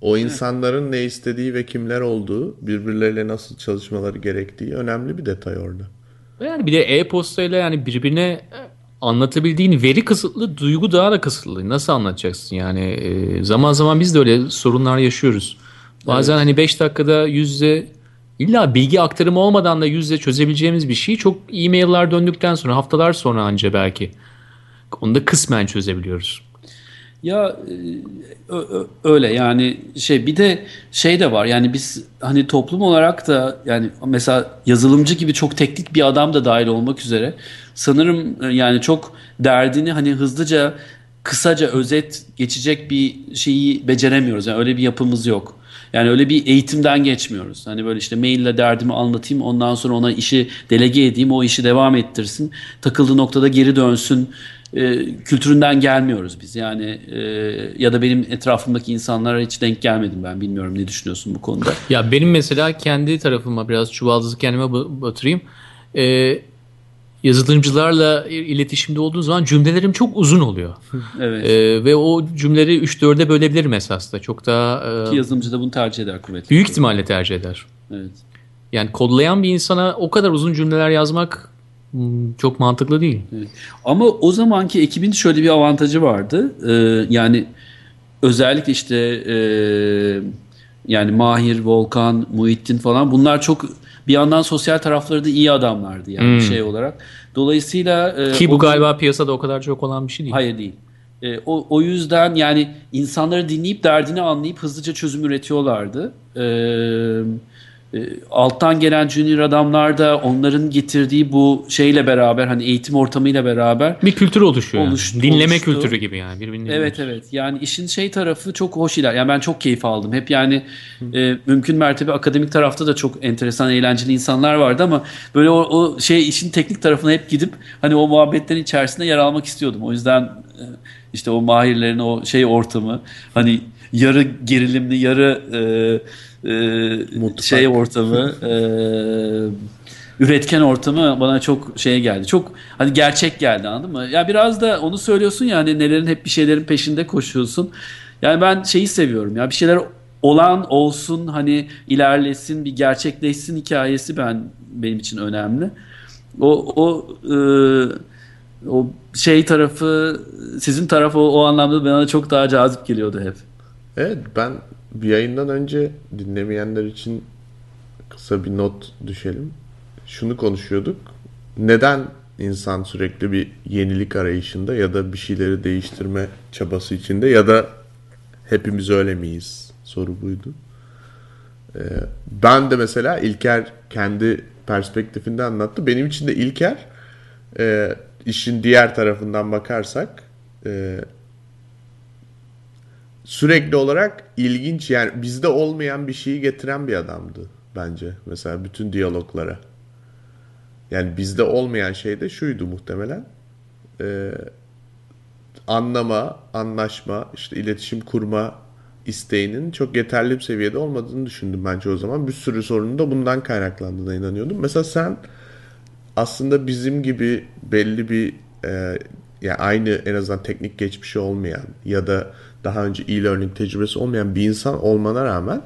S1: O insanların ne istediği ve kimler olduğu, birbirleriyle nasıl çalışmaları gerektiği önemli bir detay orada.
S2: Yani bir de e-postayla yani birbirine anlatabildiğin veri kısıtlı, duygu daha da kısıtlı. Nasıl anlatacaksın? Yani e, zaman zaman biz de öyle sorunlar yaşıyoruz. Bazen hani 5 dakikada yüz yüze illa bilgi aktarımı olmadan da yüz yüze çözebileceğimiz bir şeyi çok e-mail'lar döndükten sonra haftalar sonra anca belki onu da kısmen çözebiliyoruz.
S3: Ya e, öyle yani şey bir de şey de var yani biz hani toplum olarak da yani mesela yazılımcı gibi çok teknik bir adam da dahil olmak üzere sanırım e, yani çok derdini hani hızlıca kısaca özet geçecek bir şeyi beceremiyoruz. Yani öyle bir yapımız yok. Yani öyle bir eğitimden geçmiyoruz. Hani böyle işte maille derdimi anlatayım ondan sonra ona işi delege edeyim o işi devam ettirsin. Takıldığı noktada geri dönsün e, kültüründen gelmiyoruz biz. Yani e, ya da benim etrafımdaki insanlara hiç denk gelmedim ben. Bilmiyorum ne düşünüyorsun bu konuda.
S2: Ya benim mesela kendi tarafıma biraz çuvaldızı kendime ba- batırayım. Ee, yazılımcılarla iletişimde olduğu zaman cümlelerim çok uzun oluyor.
S3: Evet.
S2: Ee, ve o cümleleri 3-4'e bölebilirim esasında. Çok daha e,
S3: Ki yazılımcı da bunu tercih eder kuvvetli.
S2: büyük ihtimalle tercih eder.
S3: Evet.
S2: Yani kodlayan bir insana o kadar uzun cümleler yazmak çok mantıklı değil.
S3: Ama o zamanki ekibin şöyle bir avantajı vardı. Ee, yani özellikle işte e, yani Mahir, Volkan, Muhittin falan bunlar çok bir yandan sosyal tarafları da iyi adamlardı yani şey olarak. Dolayısıyla e,
S2: Ki bu
S3: o-
S2: galiba piyasada o kadar çok olan bir şey değil.
S3: Hayır değil. E, o, o yüzden yani insanları dinleyip derdini anlayıp hızlıca çözüm üretiyorlardı. E, e, alttan gelen junior adamlar da onların getirdiği bu şeyle beraber hani eğitim ortamıyla beraber
S2: Bir kültür oluşuyor. yani.
S3: Oluştu,
S2: Dinleme
S3: oluştu.
S2: kültürü gibi yani. Birbirini
S3: Evet evet yani işin şey tarafı çok hoş iler. Yani ben çok keyif aldım. Hep yani e, mümkün mertebe akademik tarafta da çok enteresan eğlenceli insanlar vardı ama böyle o, o şey işin teknik tarafına hep gidip hani o muhabbetlerin içerisinde yer almak istiyordum. O yüzden e, işte o mahirlerin o şey ortamı hani yarı gerilimli yarı e, e,
S1: Mutfak.
S3: şey ortamı e, üretken ortamı bana çok şey geldi. Çok hani gerçek geldi anladın mı? Ya biraz da onu söylüyorsun ya hani nelerin hep bir şeylerin peşinde koşuyorsun. Yani ben şeyi seviyorum ya bir şeyler olan olsun hani ilerlesin bir gerçekleşsin hikayesi ben benim için önemli. O o e, o şey tarafı sizin tarafı o, o anlamda bana çok daha cazip geliyordu hep.
S1: Evet ben bir yayından önce dinlemeyenler için kısa bir not düşelim. Şunu konuşuyorduk. Neden insan sürekli bir yenilik arayışında ya da bir şeyleri değiştirme çabası içinde ya da hepimiz öyle miyiz? Soru buydu. Ee, ben de mesela İlker kendi perspektifinde anlattı. Benim için de İlker e, işin diğer tarafından bakarsak e, sürekli olarak ilginç yani bizde olmayan bir şeyi getiren bir adamdı bence. Mesela bütün diyaloglara. Yani bizde olmayan şey de şuydu muhtemelen. Ee, anlama, anlaşma, işte iletişim kurma isteğinin çok yeterli bir seviyede olmadığını düşündüm bence o zaman. Bir sürü sorunun da bundan kaynaklandığına inanıyordum. Mesela sen aslında bizim gibi belli bir e, yani aynı en azından teknik geçmişi olmayan ya da daha önce e-learning tecrübesi olmayan bir insan olmana rağmen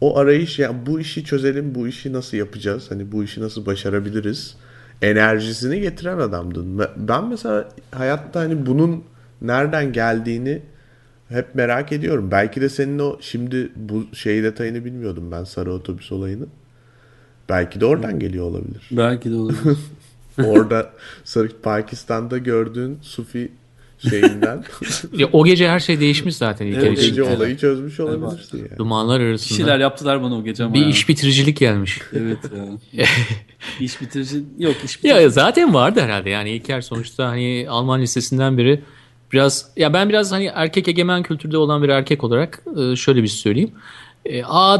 S1: o arayış yani bu işi çözelim, bu işi nasıl yapacağız, hani bu işi nasıl başarabiliriz enerjisini getiren adamdın. Ben mesela hayatta hani bunun nereden geldiğini hep merak ediyorum. Belki de senin o şimdi bu şey detayını bilmiyordum ben sarı otobüs olayını. Belki de oradan geliyor olabilir.
S3: Belki de olabilir.
S1: Orada Pakistan'da gördüğün Sufi şeyinden
S2: Ya, o gece her şey değişmiş zaten İlker
S3: Evet,
S2: için.
S1: gece olayı çözmüş olabilirsin yani.
S2: Dumanlar
S3: Bir
S2: arasında.
S3: şeyler yaptılar bana o gece ama.
S2: bir
S3: ya.
S2: iş bitiricilik gelmiş.
S3: Evet ya. iş bitirici yok iş bitirici.
S2: Ya zaten vardı herhalde yani İlker sonuçta hani Alman lisesinden biri biraz ya ben biraz hani erkek egemen kültürde olan bir erkek olarak e, şöyle bir şey söyleyeyim. E, A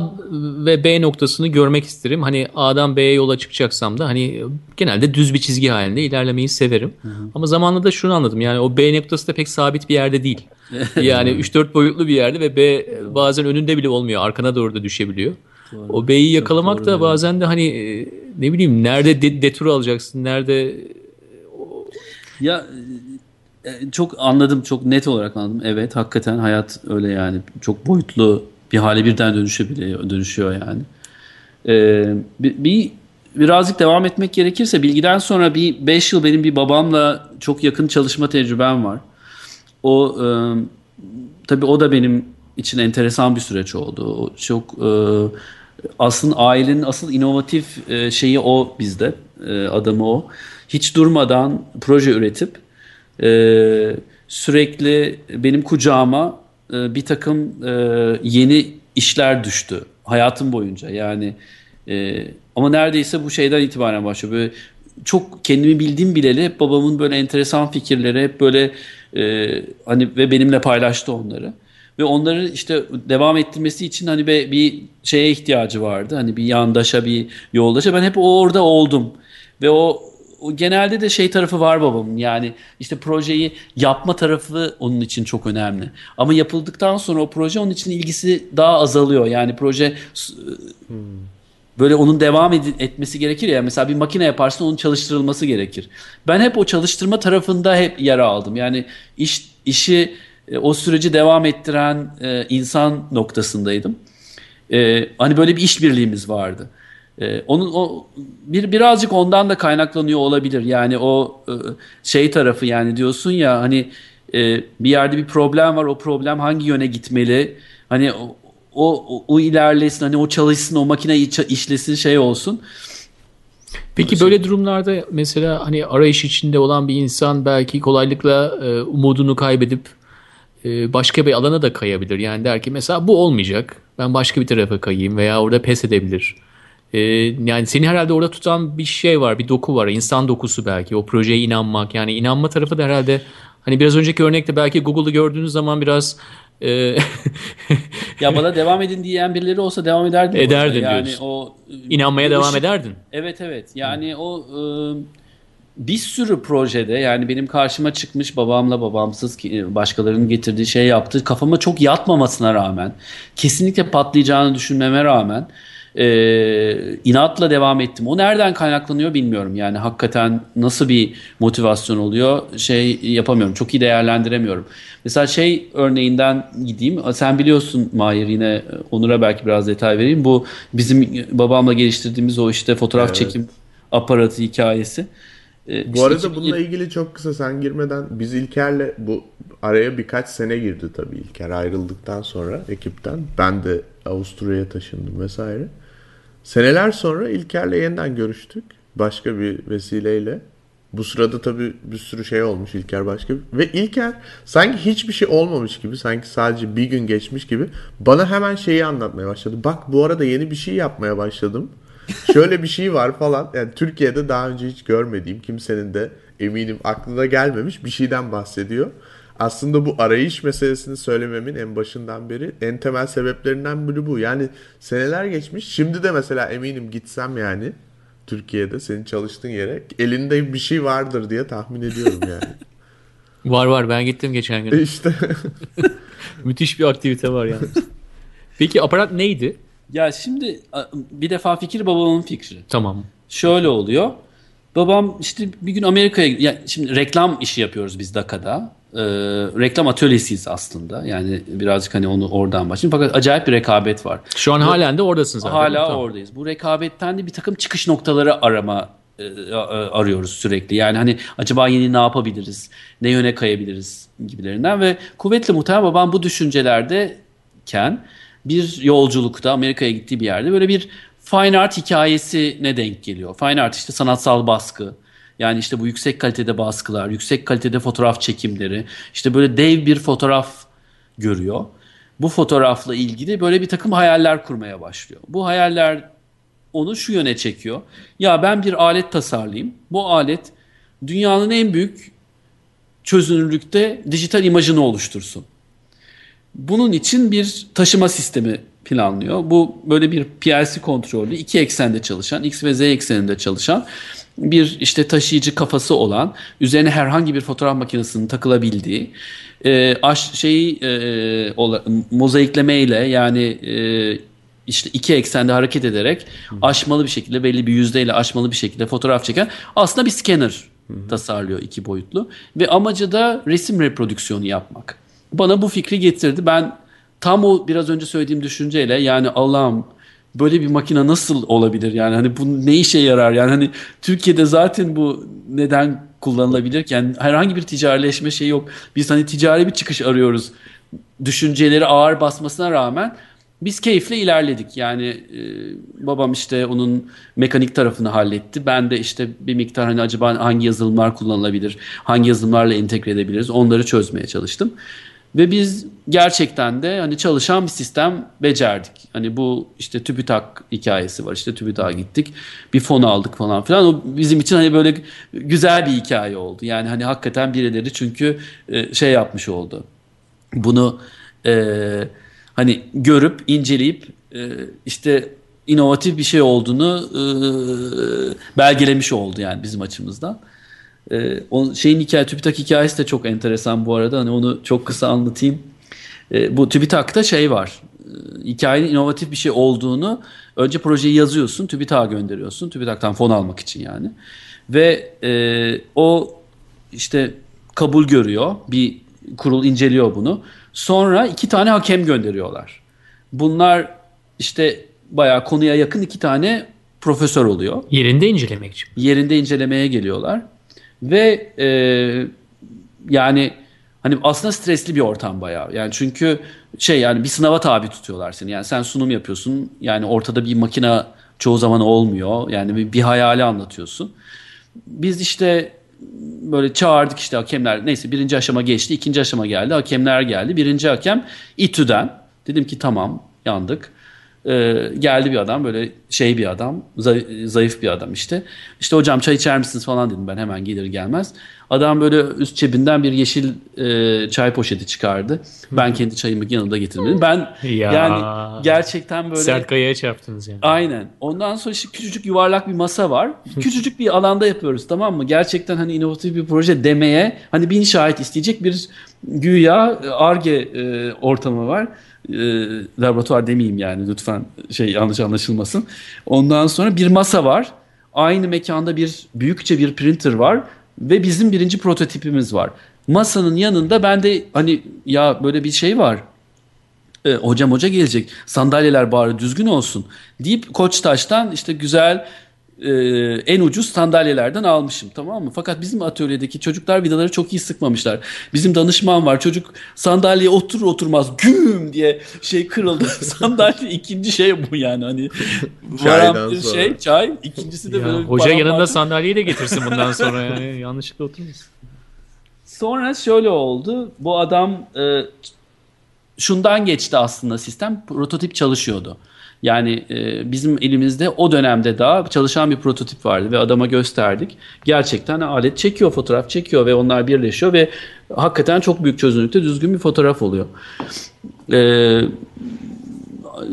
S2: ve B noktasını görmek isterim. Hani A'dan B'ye yola çıkacaksam da hani genelde düz bir çizgi halinde ilerlemeyi severim. Ama zamanla da şunu anladım. Yani o B noktası da pek sabit bir yerde değil. Yani 3-4 boyutlu bir yerde ve B bazen önünde bile olmuyor. Arkana doğru da düşebiliyor. O B'yi yakalamak
S3: doğru
S2: da bazen de hani e, ne bileyim nerede de, detur alacaksın, nerede
S3: Ya e, çok anladım çok net olarak anladım. Evet hakikaten hayat öyle yani çok boyutlu bir hale birden dönüşebiliyor dönüşüyor yani. Ee, bir, bir birazcık devam etmek gerekirse bilgiden sonra bir 5 yıl benim bir babamla çok yakın çalışma tecrübem var. O e, tabii o da benim için enteresan bir süreç oldu. O çok e, aslında ailenin asıl inovatif e, şeyi o bizde. E, adamı o. Hiç durmadan proje üretip e, sürekli benim kucağıma e, bir takım e, yeni işler düştü hayatım boyunca. Yani e, ama neredeyse bu şeyden itibaren başlıyor. Böyle çok kendimi bildiğim bileli hep babamın böyle enteresan fikirleri hep böyle hani ve benimle paylaştı onları. Ve onları işte devam ettirmesi için hani bir, bir şeye ihtiyacı vardı. Hani bir yandaşa, bir yoldaşa. Ben hep orada oldum. Ve o, o genelde de şey tarafı var babamın. Yani işte projeyi yapma tarafı onun için çok önemli. Ama yapıldıktan sonra o proje onun için ilgisi daha azalıyor. Yani proje böyle onun devam ed- etmesi gerekir ya. Mesela bir makine yaparsın onun çalıştırılması gerekir. Ben hep o çalıştırma tarafında hep yer aldım. Yani iş işi e, o süreci devam ettiren e, insan noktasındaydım. E, hani böyle bir işbirliğimiz vardı. E, onun o bir birazcık ondan da kaynaklanıyor olabilir. Yani o e, şey tarafı yani diyorsun ya hani e, bir yerde bir problem var. O problem hangi yöne gitmeli? Hani o o, o ilerlesin hani o çalışsın o makine işlesin şey olsun.
S2: Peki böyle durumlarda mesela hani arayış içinde olan bir insan belki kolaylıkla e, umudunu kaybedip e, başka bir alana da kayabilir. Yani der ki mesela bu olmayacak. Ben başka bir tarafa kayayım veya orada pes edebilir. E, yani seni herhalde orada tutan bir şey var, bir doku var, insan dokusu belki. O projeye inanmak yani inanma tarafı da herhalde hani biraz önceki örnekte belki Google'ı gördüğünüz zaman biraz e,
S3: Ya bana devam edin diyen birileri olsa devam ederdim.
S2: Ederdin
S3: orada. yani
S2: diyorsun.
S3: o
S2: inanmaya
S3: bu
S2: devam
S3: ışık-
S2: ederdin.
S3: Evet evet. Yani o e, bir sürü projede yani benim karşıma çıkmış babamla babamsız e, başkalarının getirdiği şey yaptı. Kafama çok yatmamasına rağmen kesinlikle patlayacağını düşünmeme rağmen e, inatla devam ettim. O nereden kaynaklanıyor bilmiyorum. Yani hakikaten nasıl bir motivasyon oluyor şey yapamıyorum. Çok iyi değerlendiremiyorum. Mesela şey örneğinden gideyim. Sen biliyorsun Mahir yine Onur'a belki biraz detay vereyim. Bu bizim babamla geliştirdiğimiz o işte fotoğraf
S1: Evet.
S3: çekim aparatı hikayesi. E,
S1: Bu
S3: işte
S1: arada
S3: 2000
S1: bununla ilgili çok kısa sen girmeden biz İlker'le bu araya birkaç sene girdi tabii İlker ayrıldıktan sonra ekipten. Ben de Avusturya'ya taşındım vesaire. Seneler sonra İlker'le yeniden görüştük. Başka bir vesileyle. Bu sırada tabii bir sürü şey olmuş İlker başka bir... Ve İlker sanki hiçbir şey olmamış gibi, sanki sadece bir gün geçmiş gibi bana hemen şeyi anlatmaya başladı. Bak bu arada yeni bir şey yapmaya başladım. Şöyle bir şey var falan. Yani Türkiye'de daha önce hiç görmediğim, kimsenin de eminim aklına gelmemiş bir şeyden bahsediyor. Aslında bu arayış meselesini söylememin en başından beri en temel sebeplerinden biri bu. Yani seneler geçmiş. Şimdi de mesela eminim gitsem yani Türkiye'de senin çalıştığın yere elinde bir şey vardır diye tahmin ediyorum yani.
S2: Var var ben gittim geçen gün.
S1: işte
S2: Müthiş bir aktivite var yani. Peki aparat neydi?
S3: Ya şimdi bir defa fikir babamın fikri.
S2: Tamam.
S3: Şöyle oluyor. Babam işte bir gün Amerika'ya ya şimdi reklam işi yapıyoruz biz Daka'da. Ee, reklam atölyesiyiz aslında. Yani birazcık hani onu oradan başlayayım. Fakat acayip bir rekabet var.
S2: Şu an halen de oradasın zaten.
S3: Hala
S2: Tamam.
S3: oradayız. Bu rekabetten de bir takım çıkış noktaları arama e, a- arıyoruz sürekli. Yani hani acaba yeni ne yapabiliriz? Ne yöne kayabiliriz gibilerinden ve kuvvetle muhtemelen babam bu düşüncelerdeyken bir yolculukta Amerika'ya gittiği bir yerde böyle bir fine art hikayesine denk geliyor. Fine art işte sanatsal baskı. Yani işte bu yüksek kalitede baskılar, yüksek kalitede fotoğraf çekimleri, işte böyle dev bir fotoğraf görüyor. Bu fotoğrafla ilgili böyle bir takım hayaller kurmaya başlıyor. Bu hayaller onu şu yöne çekiyor. Ya ben bir alet tasarlayayım. Bu alet dünyanın en büyük çözünürlükte dijital imajını oluştursun. Bunun için bir taşıma sistemi planlıyor. Bu böyle bir PLC kontrollü iki eksende çalışan, X ve Z ekseninde çalışan bir işte taşıyıcı kafası olan, üzerine herhangi bir fotoğraf makinesinin takılabildiği, e, aş, şeyi e, ola, mozaiklemeyle yani e, işte iki eksende hareket ederek aşmalı bir şekilde belli bir yüzdeyle aşmalı bir şekilde fotoğraf çeken aslında bir scanner tasarlıyor iki boyutlu ve amacı da resim reprodüksiyonu yapmak. Bana bu fikri getirdi. Ben tam o biraz önce söylediğim düşünceyle yani Allah'ım böyle bir makine nasıl olabilir yani hani bu ne işe yarar yani hani Türkiye'de zaten bu neden kullanılabilirken herhangi bir ticarileşme şey yok. Biz hani ticari bir çıkış arıyoruz. Düşünceleri ağır basmasına rağmen biz keyifle ilerledik. Yani e, babam işte onun mekanik tarafını halletti. Ben de işte bir miktar hani acaba hangi yazılımlar kullanılabilir, hangi yazılımlarla entegre edebiliriz onları çözmeye çalıştım. Ve biz gerçekten de hani çalışan bir sistem becerdik. Hani bu işte TÜBİTAK hikayesi var. İşte TÜBİTAK'a gittik. Bir fon aldık falan filan. O bizim için hani böyle güzel bir hikaye oldu. Yani hani hakikaten birileri çünkü e, şey yapmış oldu. Bunu e, hani görüp inceleyip e, işte inovatif bir şey olduğunu e, belgelemiş oldu yani bizim açımızdan. E, o şeyin hikaye TÜBİTAK hikayesi de çok enteresan bu arada. Hani onu çok kısa anlatayım. E, bu TÜBİTAK'ta şey var. E, hikayenin inovatif bir şey olduğunu önce projeyi yazıyorsun, TÜBİTAK'a gönderiyorsun. TÜBİTAK'tan fon almak için yani. Ve e, o işte kabul görüyor. Bir kurul inceliyor bunu. Sonra iki tane hakem gönderiyorlar. Bunlar işte bayağı konuya yakın iki tane profesör oluyor.
S2: Yerinde incelemek için.
S3: Yerinde incelemeye geliyorlar. Ve e, yani hani aslında stresli bir ortam bayağı. Yani çünkü şey yani bir sınava tabi tutuyorlar seni. Yani sen sunum yapıyorsun. Yani ortada bir makine çoğu zaman olmuyor. Yani bir, bir hayali anlatıyorsun. Biz işte böyle çağırdık işte hakemler. Neyse birinci aşama geçti. ikinci aşama geldi. Hakemler geldi. Birinci hakem İTÜ'den. Dedim ki tamam yandık. Ee, geldi bir adam böyle şey bir adam zayıf, bir adam işte. İşte hocam çay içer misiniz falan dedim ben hemen gelir gelmez. Adam böyle üst cebinden bir yeşil e, çay poşeti çıkardı. Ben kendi çayımı yanımda getirmedim. Ben
S2: Ya.
S3: yani gerçekten böyle
S2: Sert kayaya çarptınız yani.
S3: Aynen. Ondan sonra işte küçücük yuvarlak bir masa var. Küçücük bir alanda yapıyoruz tamam mı? Gerçekten hani inovatif bir proje demeye hani bin şahit isteyecek bir güya ARGE e, ortamı var. E, laboratuvar demeyeyim yani lütfen şey yanlış anlaşılmasın. Ondan sonra bir masa var. Aynı mekanda bir büyükçe bir printer var ve bizim birinci prototipimiz var. Masanın yanında ben de hani ya böyle bir şey var e, hocam hoca gelecek sandalyeler bari düzgün olsun deyip Koçtaş'tan işte güzel e, en ucuz sandalyelerden almışım tamam mı? Fakat bizim atölyedeki çocuklar vidaları çok iyi sıkmamışlar. Bizim danışman var çocuk sandalyeye otur oturmaz güm diye şey kırıldı. Sandalye ikinci şey bu yani hani varan bir
S1: sonra.
S3: şey çay ikincisi de
S2: Ya,
S3: böyle
S2: hoca yanında sandalyeyi de getirsin bundan sonra yani yanlışlıkla oturmasın.
S3: Sonra şöyle oldu. Bu adam e, şundan geçti aslında sistem. Prototip çalışıyordu. Yani e, bizim elimizde o dönemde daha çalışan bir prototip vardı ve adama gösterdik. Gerçekten alet çekiyor, fotoğraf çekiyor ve onlar birleşiyor ve hakikaten çok büyük çözünürlükte düzgün bir fotoğraf oluyor. E,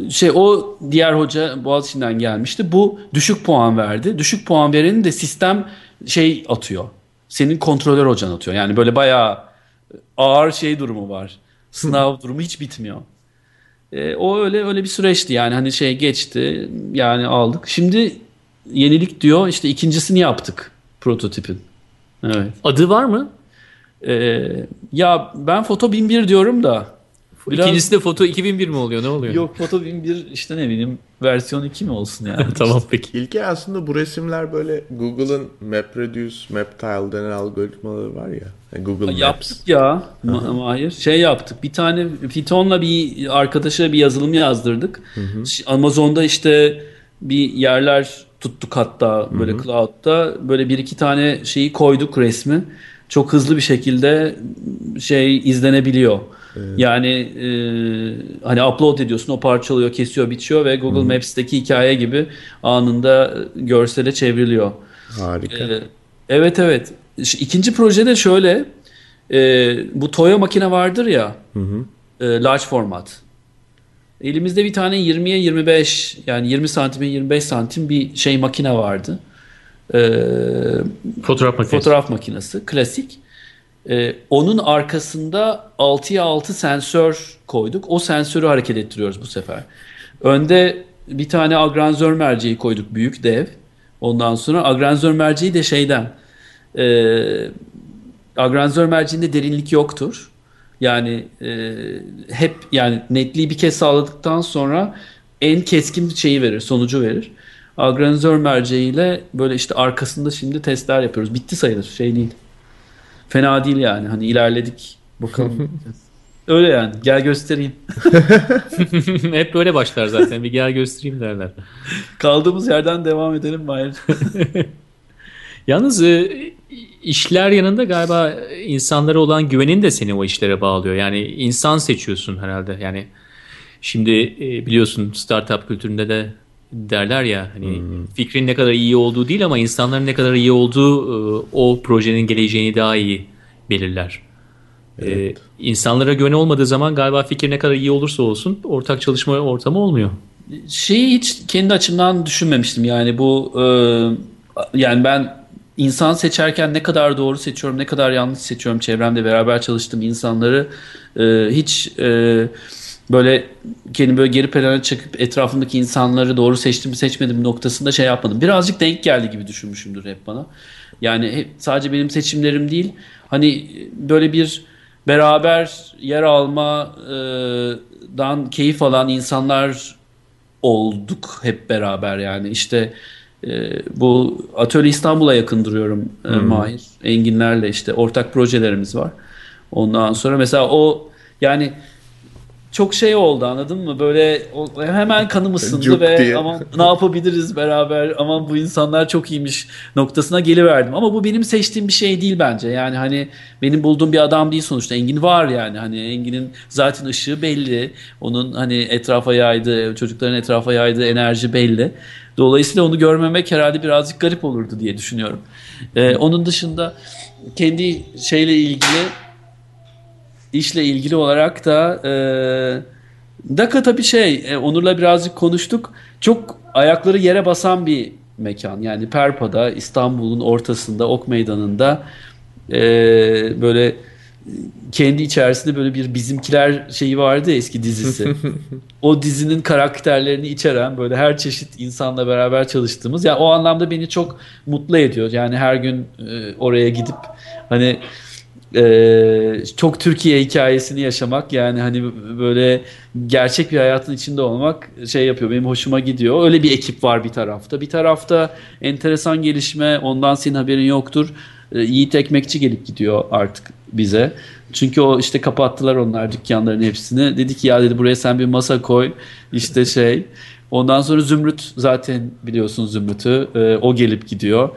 S3: şey o diğer hoca Boğaziçi'nden gelmişti. Bu düşük puan verdi. Düşük puan vereni de sistem şey atıyor. Senin kontrolör hocan atıyor. Yani böyle bayağı ağır şey durumu var. Sınav durumu hiç bitmiyor. E, o öyle öyle bir süreçti yani hani şey geçti yani aldık. Şimdi yenilik diyor işte ikincisini yaptık prototipin. Evet.
S2: Adı var mı?
S3: E, ya ben foto 1001 diyorum da. Biraz-
S2: İkincisi de foto 2001 mi oluyor? Ne oluyor?
S3: Yok foto 1001 işte ne bileyim versiyon 2 mi olsun yani.
S2: tamam peki.
S1: İlke aslında bu resimler böyle Google'ın MapReduce, MapTile denen algoritmaları var ya. Yani Google Maps.
S3: Yaptık ya Ma- Mahir. Şey yaptık. Bir tane Python'la bir arkadaşa bir yazılım yazdırdık. Ş- Amazon'da işte bir yerler tuttuk hatta böyle cloud'da. Böyle bir iki tane şeyi koyduk resmi. Çok hızlı bir şekilde şey izlenebiliyor. Yani e, hani upload ediyorsun o parçalıyor, kesiyor, biçiyor ve Google Maps'teki hikaye gibi anında görsele çevriliyor.
S1: Harika.
S3: Ee, evet evet. İkinci projede şöyle e, bu Toyo makine vardır ya e, large format. Elimizde bir tane 20'ye 25 yani 20 santime 25 santim bir şey makine vardı. Ee,
S2: Fotoğraf makinesi.
S3: fotoğraf makinesi klasik. Ee, onun arkasında 6'ya 6 sensör koyduk. O sensörü hareket ettiriyoruz bu sefer. Önde bir tane agranzör merceği koyduk büyük dev. Ondan sonra agranzör merceği de şeyden e, agranzör merceğinde derinlik yoktur. Yani e, hep yani netliği bir kez sağladıktan sonra en keskin şeyi verir, sonucu verir. Agranzör merceğiyle böyle işte arkasında şimdi testler yapıyoruz. Bitti sayılır, şey değil. Fena değil yani. Hani ilerledik. Bakalım. Öyle yani. Gel göstereyim.
S2: Hep böyle başlar zaten. Bir gel göstereyim derler.
S3: Kaldığımız yerden devam edelim Mahir.
S2: Yalnız e, işler yanında galiba insanlara olan güvenin de seni o işlere bağlıyor. Yani insan seçiyorsun herhalde. Yani şimdi e, biliyorsun startup kültüründe de derler ya hani fikrin ne kadar iyi olduğu değil ama insanların ne kadar iyi olduğu e, o projenin geleceğini daha iyi belirler. E, insanlara güven olmadığı zaman galiba fikir ne kadar iyi olursa olsun ortak çalışma ortamı olmuyor.
S3: Şeyi hiç kendi açımdan düşünmemiştim. Yani bu e, yani ben insan seçerken ne kadar doğru seçiyorum, ne kadar yanlış seçiyorum. Çevremde beraber çalıştığım insanları e, hiç e, böyle kendimi böyle geri plana çekip etrafımdaki insanları doğru seçtim mi seçmedim mi noktasında şey yapmadım. Birazcık denk geldi gibi düşünmüşümdür hep bana. Yani hep, sadece benim seçimlerim değil. Hani böyle bir beraber yer almadan keyif alan insanlar olduk hep beraber yani işte e, bu Atölye İstanbul'a yakın duruyorum e, Mahir Enginlerle işte ortak projelerimiz var. Ondan sonra mesela o yani çok şey oldu anladın mı? Böyle hemen kanım ısındı
S1: Cuk
S3: ve
S1: diye.
S3: aman ne yapabiliriz beraber aman bu insanlar çok iyiymiş noktasına geliverdim. Ama bu benim seçtiğim bir şey değil bence. Yani hani benim bulduğum bir adam değil sonuçta. Engin var yani. Hani Engin'in zaten ışığı belli. Onun hani etrafa yaydığı, çocukların etrafa yaydığı enerji belli. Dolayısıyla onu görmemek herhalde birazcık garip olurdu diye düşünüyorum. Ee, onun dışında kendi şeyle ilgili işle ilgili olarak da e, Daka tabii şey e, Onur'la birazcık konuştuk. Çok ayakları yere basan bir mekan. Yani Perpa'da İstanbul'un ortasında Ok Meydanı'nda e, böyle kendi içerisinde böyle bir bizimkiler şeyi vardı ya eski dizisi. o dizinin karakterlerini içeren böyle her çeşit insanla beraber çalıştığımız. Yani o anlamda beni çok mutlu ediyor. Yani her gün e, oraya gidip hani e, çok Türkiye hikayesini yaşamak yani hani böyle gerçek bir hayatın içinde olmak şey yapıyor benim hoşuma gidiyor. Öyle bir ekip var bir tarafta. Bir tarafta enteresan gelişme ondan senin haberin yoktur. E, Yiğit Ekmekçi gelip gidiyor artık bize. Çünkü o işte kapattılar onlar dükkanların hepsini. Dedi ki ya dedi buraya sen bir masa koy. İşte şey. Ondan sonra Zümrüt zaten biliyorsun Zümrüt'ü. E, o gelip gidiyor.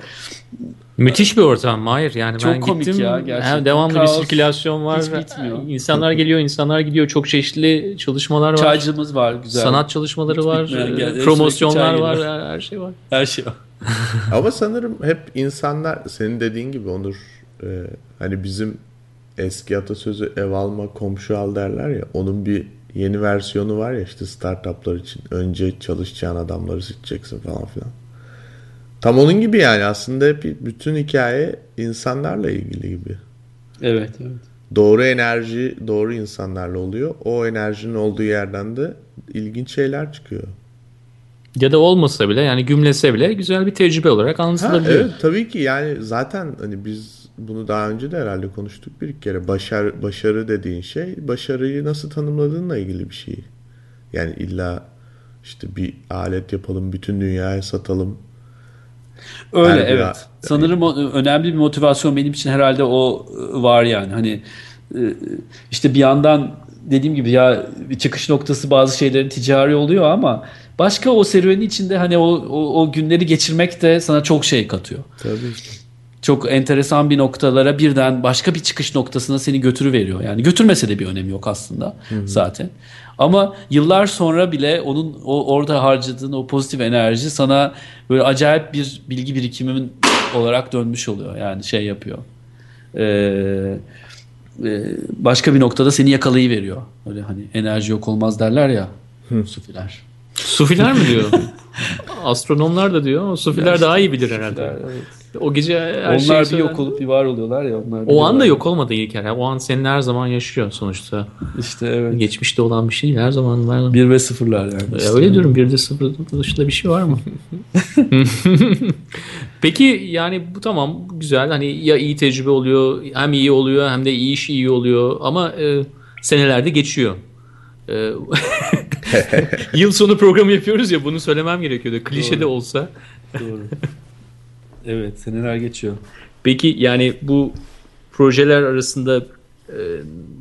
S2: Müthiş bir ortam Hayır yani
S3: Çok
S2: ben
S3: komik
S2: gittim.
S3: ya, gerçekten.
S2: Hem devamlı
S3: Kaos
S2: bir sirkülasyon var.
S3: hiç bitmiyor.
S2: İnsanlar geliyor, insanlar gidiyor. Çok çeşitli çalışmalar var.
S3: Çaycımız var güzel.
S2: Sanat çalışmaları
S3: Hiç
S2: var.
S3: bitmeyen, gel-
S2: promosyonlar var. Her, her şey var.
S3: Her şey var.
S1: Ama sanırım hep insanlar senin dediğin gibi Onur e, hani bizim eski atasözü ev alma komşu al derler ya onun bir yeni versiyonu var ya işte startuplar için önce çalışacağın adamları seçeceksin falan filan. Tam onun gibi yani aslında hep bütün hikaye insanlarla ilgili gibi.
S3: Evet, evet.
S1: Doğru enerji doğru insanlarla oluyor. O enerjinin olduğu yerden de ilginç şeyler çıkıyor.
S2: Ya da olmasa bile yani gümlese bile güzel bir tecrübe olarak anlatılabiliyor.
S1: evet tabii ki yani zaten hani biz bunu daha önce de herhalde konuştuk bir kere. Başarı, başarı dediğin şey başarıyı nasıl tanımladığınla ilgili bir şey. Yani illa işte bir alet yapalım bütün dünyaya satalım.
S3: Öyle
S1: Her
S3: evet. Sanırım o, önemli bir motivasyon benim için herhalde o e, var yani. Hani e, işte bir yandan dediğim gibi ya çıkış noktası bazı şeylerin ticari oluyor ama başka o serüvenin içinde hani o, o, o günleri geçirmek de sana çok şey katıyor.
S1: Tabii.
S3: Çok enteresan bir noktalara birden başka bir çıkış noktasına seni götürüveriyor. Yani götürmese de bir önemi yok aslında zaten. Ama yıllar sonra bile onun o orada harcadığın o pozitif enerji sana böyle acayip bir bilgi birikimin olarak dönmüş oluyor. Yani şey yapıyor. Ee, e, başka bir noktada seni yakalayıveriyor. Öyle hani enerji yok olmaz derler ya. Sufiler.
S2: Sufiler mi diyor? Astronomlar da diyor ama sufiler daha iyi bilir herhalde. O gece her
S3: Onlar
S2: şeyi
S3: bir yok olup bir var oluyorlar ya. Onlar
S2: O anda
S3: biliyorlar.
S2: yok olmadı İlker. O an senin her zaman yaşıyor sonuçta.
S3: İşte evet.
S2: Geçmişte olan bir şey her zaman var.
S3: Bir ve sıfırlar yani.
S2: Ya
S3: İşte.
S2: öyle diyorum bir de sıfır dışında bir şey var mı? Peki yani bu tamam güzel hani ya iyi tecrübe oluyor hem iyi oluyor hem de iyi iş iyi oluyor ama e, senelerde geçiyor. E, yıl sonu programı yapıyoruz ya bunu söylemem gerekiyordu. Klişe de
S3: Doğru.
S2: olsa.
S3: Doğru. Evet seneler geçiyor.
S2: Peki yani bu projeler arasında e,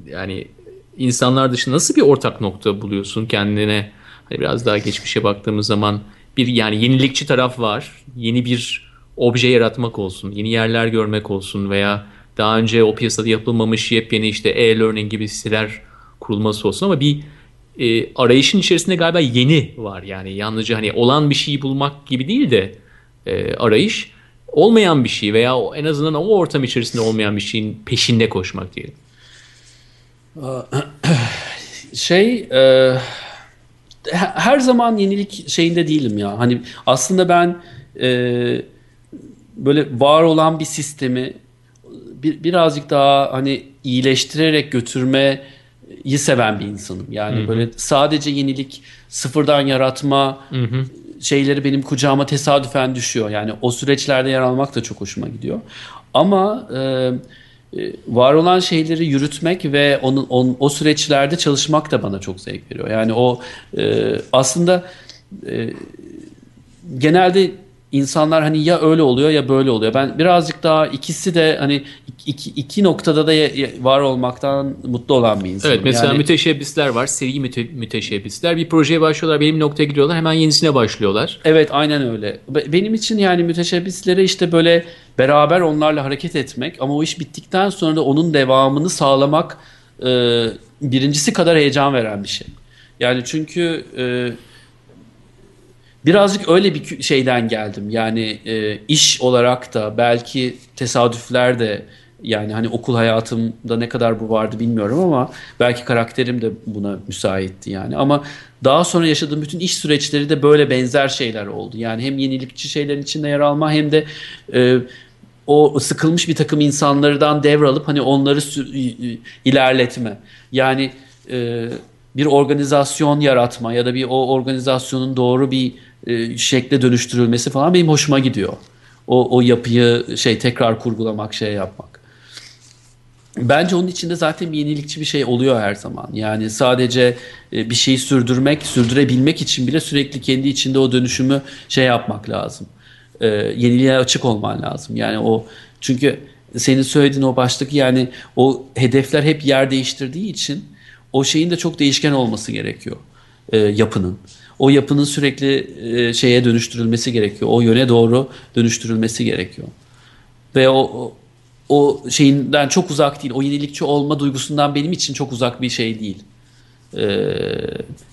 S2: yani insanlar dışında nasıl bir ortak nokta buluyorsun kendine? Hani biraz daha geçmişe baktığımız zaman bir yani yenilikçi taraf var. Yeni bir obje yaratmak olsun, yeni yerler görmek olsun veya daha önce o piyasada yapılmamış yepyeni işte e-learning gibi siteler kurulması olsun ama bir e, arayışın içerisinde galiba yeni var yani yalnızca hani olan bir şeyi bulmak gibi değil de e, arayış olmayan bir şey veya en azından o ortam içerisinde olmayan bir şeyin peşinde koşmak diyelim.
S3: Şey e, he- her zaman yenilik şeyinde değilim ya. Hani aslında ben e, böyle var olan bir sistemi bir, birazcık daha hani iyileştirerek götürmeyi seven bir insanım. Yani böyle sadece yenilik, sıfırdan yaratma şeyleri benim kucağıma tesadüfen düşüyor. Yani o süreçlerde yer almak da çok hoşuma gidiyor. Ama e, e, var olan şeyleri yürütmek ve onun, on- o süreçlerde çalışmak da bana çok zevk veriyor. Yani o e, aslında e, genelde insanlar hani ya öyle oluyor ya böyle oluyor. Ben birazcık daha ikisi de hani iki, iki noktada da var olmaktan mutlu olan bir insanım.
S2: Evet mesela
S3: yani,
S2: müteşebbisler var. Seri müte, müteşebbisler. Bir projeye başlıyorlar. Benim noktaya gidiyorlar. Hemen yenisine başlıyorlar.
S3: Evet aynen öyle. Benim için yani müteşebbislere işte böyle beraber onlarla hareket etmek ama o iş bittikten sonra da onun devamını sağlamak e, birincisi kadar heyecan veren bir şey. Yani çünkü e, birazcık öyle bir şeyden geldim. Yani e, iş olarak da belki tesadüfler de yani hani okul hayatımda ne kadar bu vardı bilmiyorum ama belki karakterim de buna müsaitti yani. Ama daha sonra yaşadığım bütün iş süreçleri de böyle benzer şeyler oldu. Yani hem yenilikçi şeylerin içinde yer alma hem de e, o sıkılmış bir takım insanlardan devralıp hani onları ilerletme. Yani e, bir organizasyon yaratma ya da bir o organizasyonun doğru bir e, şekle dönüştürülmesi falan benim hoşuma gidiyor. O, o yapıyı şey tekrar kurgulamak, şey yapmak. Bence onun içinde zaten yenilikçi bir şey oluyor her zaman. Yani sadece e, bir şeyi sürdürmek, sürdürebilmek için bile sürekli kendi içinde o dönüşümü şey yapmak lazım. E, yeniliğe açık olman lazım. Yani o çünkü senin söylediğin o baştaki yani o hedefler hep yer değiştirdiği için o şeyin de çok değişken olması gerekiyor e, yapının. O yapının sürekli e, şeye dönüştürülmesi gerekiyor. O yöne doğru dönüştürülmesi gerekiyor. Ve o, o o şeyinden çok uzak değil. O yenilikçi olma duygusundan benim için çok uzak bir şey değil. Ee,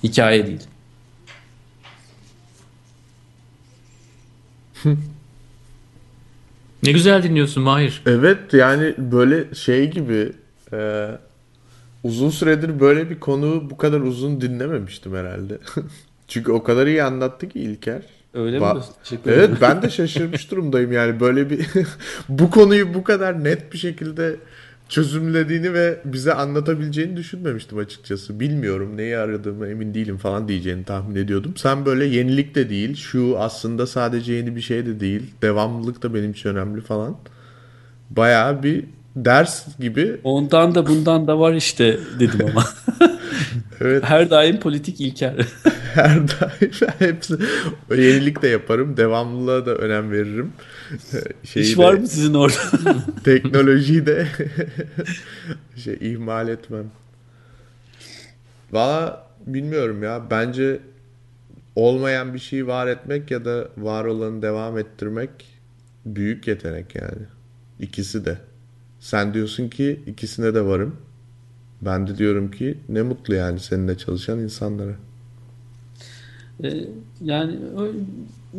S3: hikaye değil.
S2: ne güzel dinliyorsun Mahir.
S1: Evet yani böyle şey gibi e, uzun süredir böyle bir konuyu bu kadar uzun dinlememiştim herhalde. Çünkü o kadar iyi anlattı ki İlker.
S3: Öyle ba- mi?
S1: Teşekkür evet ben de şaşırmış durumdayım yani böyle bir bu konuyu bu kadar net bir şekilde çözümlediğini ve bize anlatabileceğini düşünmemiştim açıkçası. Bilmiyorum neyi aradığımı emin değilim falan diyeceğini tahmin ediyordum. Sen böyle yenilik de değil, şu aslında sadece yeni bir şey de değil, devamlılık da benim için önemli falan. Bayağı bir ders gibi.
S3: Ondan da bundan da var işte dedim ama. evet. Her daim politik ilker.
S1: Her daim hepsi yenilik de yaparım. Devamlılığa da önem veririm.
S3: Şeyi İş var de, mı sizin orada?
S1: teknolojiyi de şey ihmal etmem. Valla bilmiyorum ya. Bence olmayan bir şeyi var etmek ya da var olanı devam ettirmek büyük yetenek yani. İkisi de. Sen diyorsun ki ikisine de varım. Ben de diyorum ki ne mutlu yani seninle çalışan insanlara.
S3: Ee, yani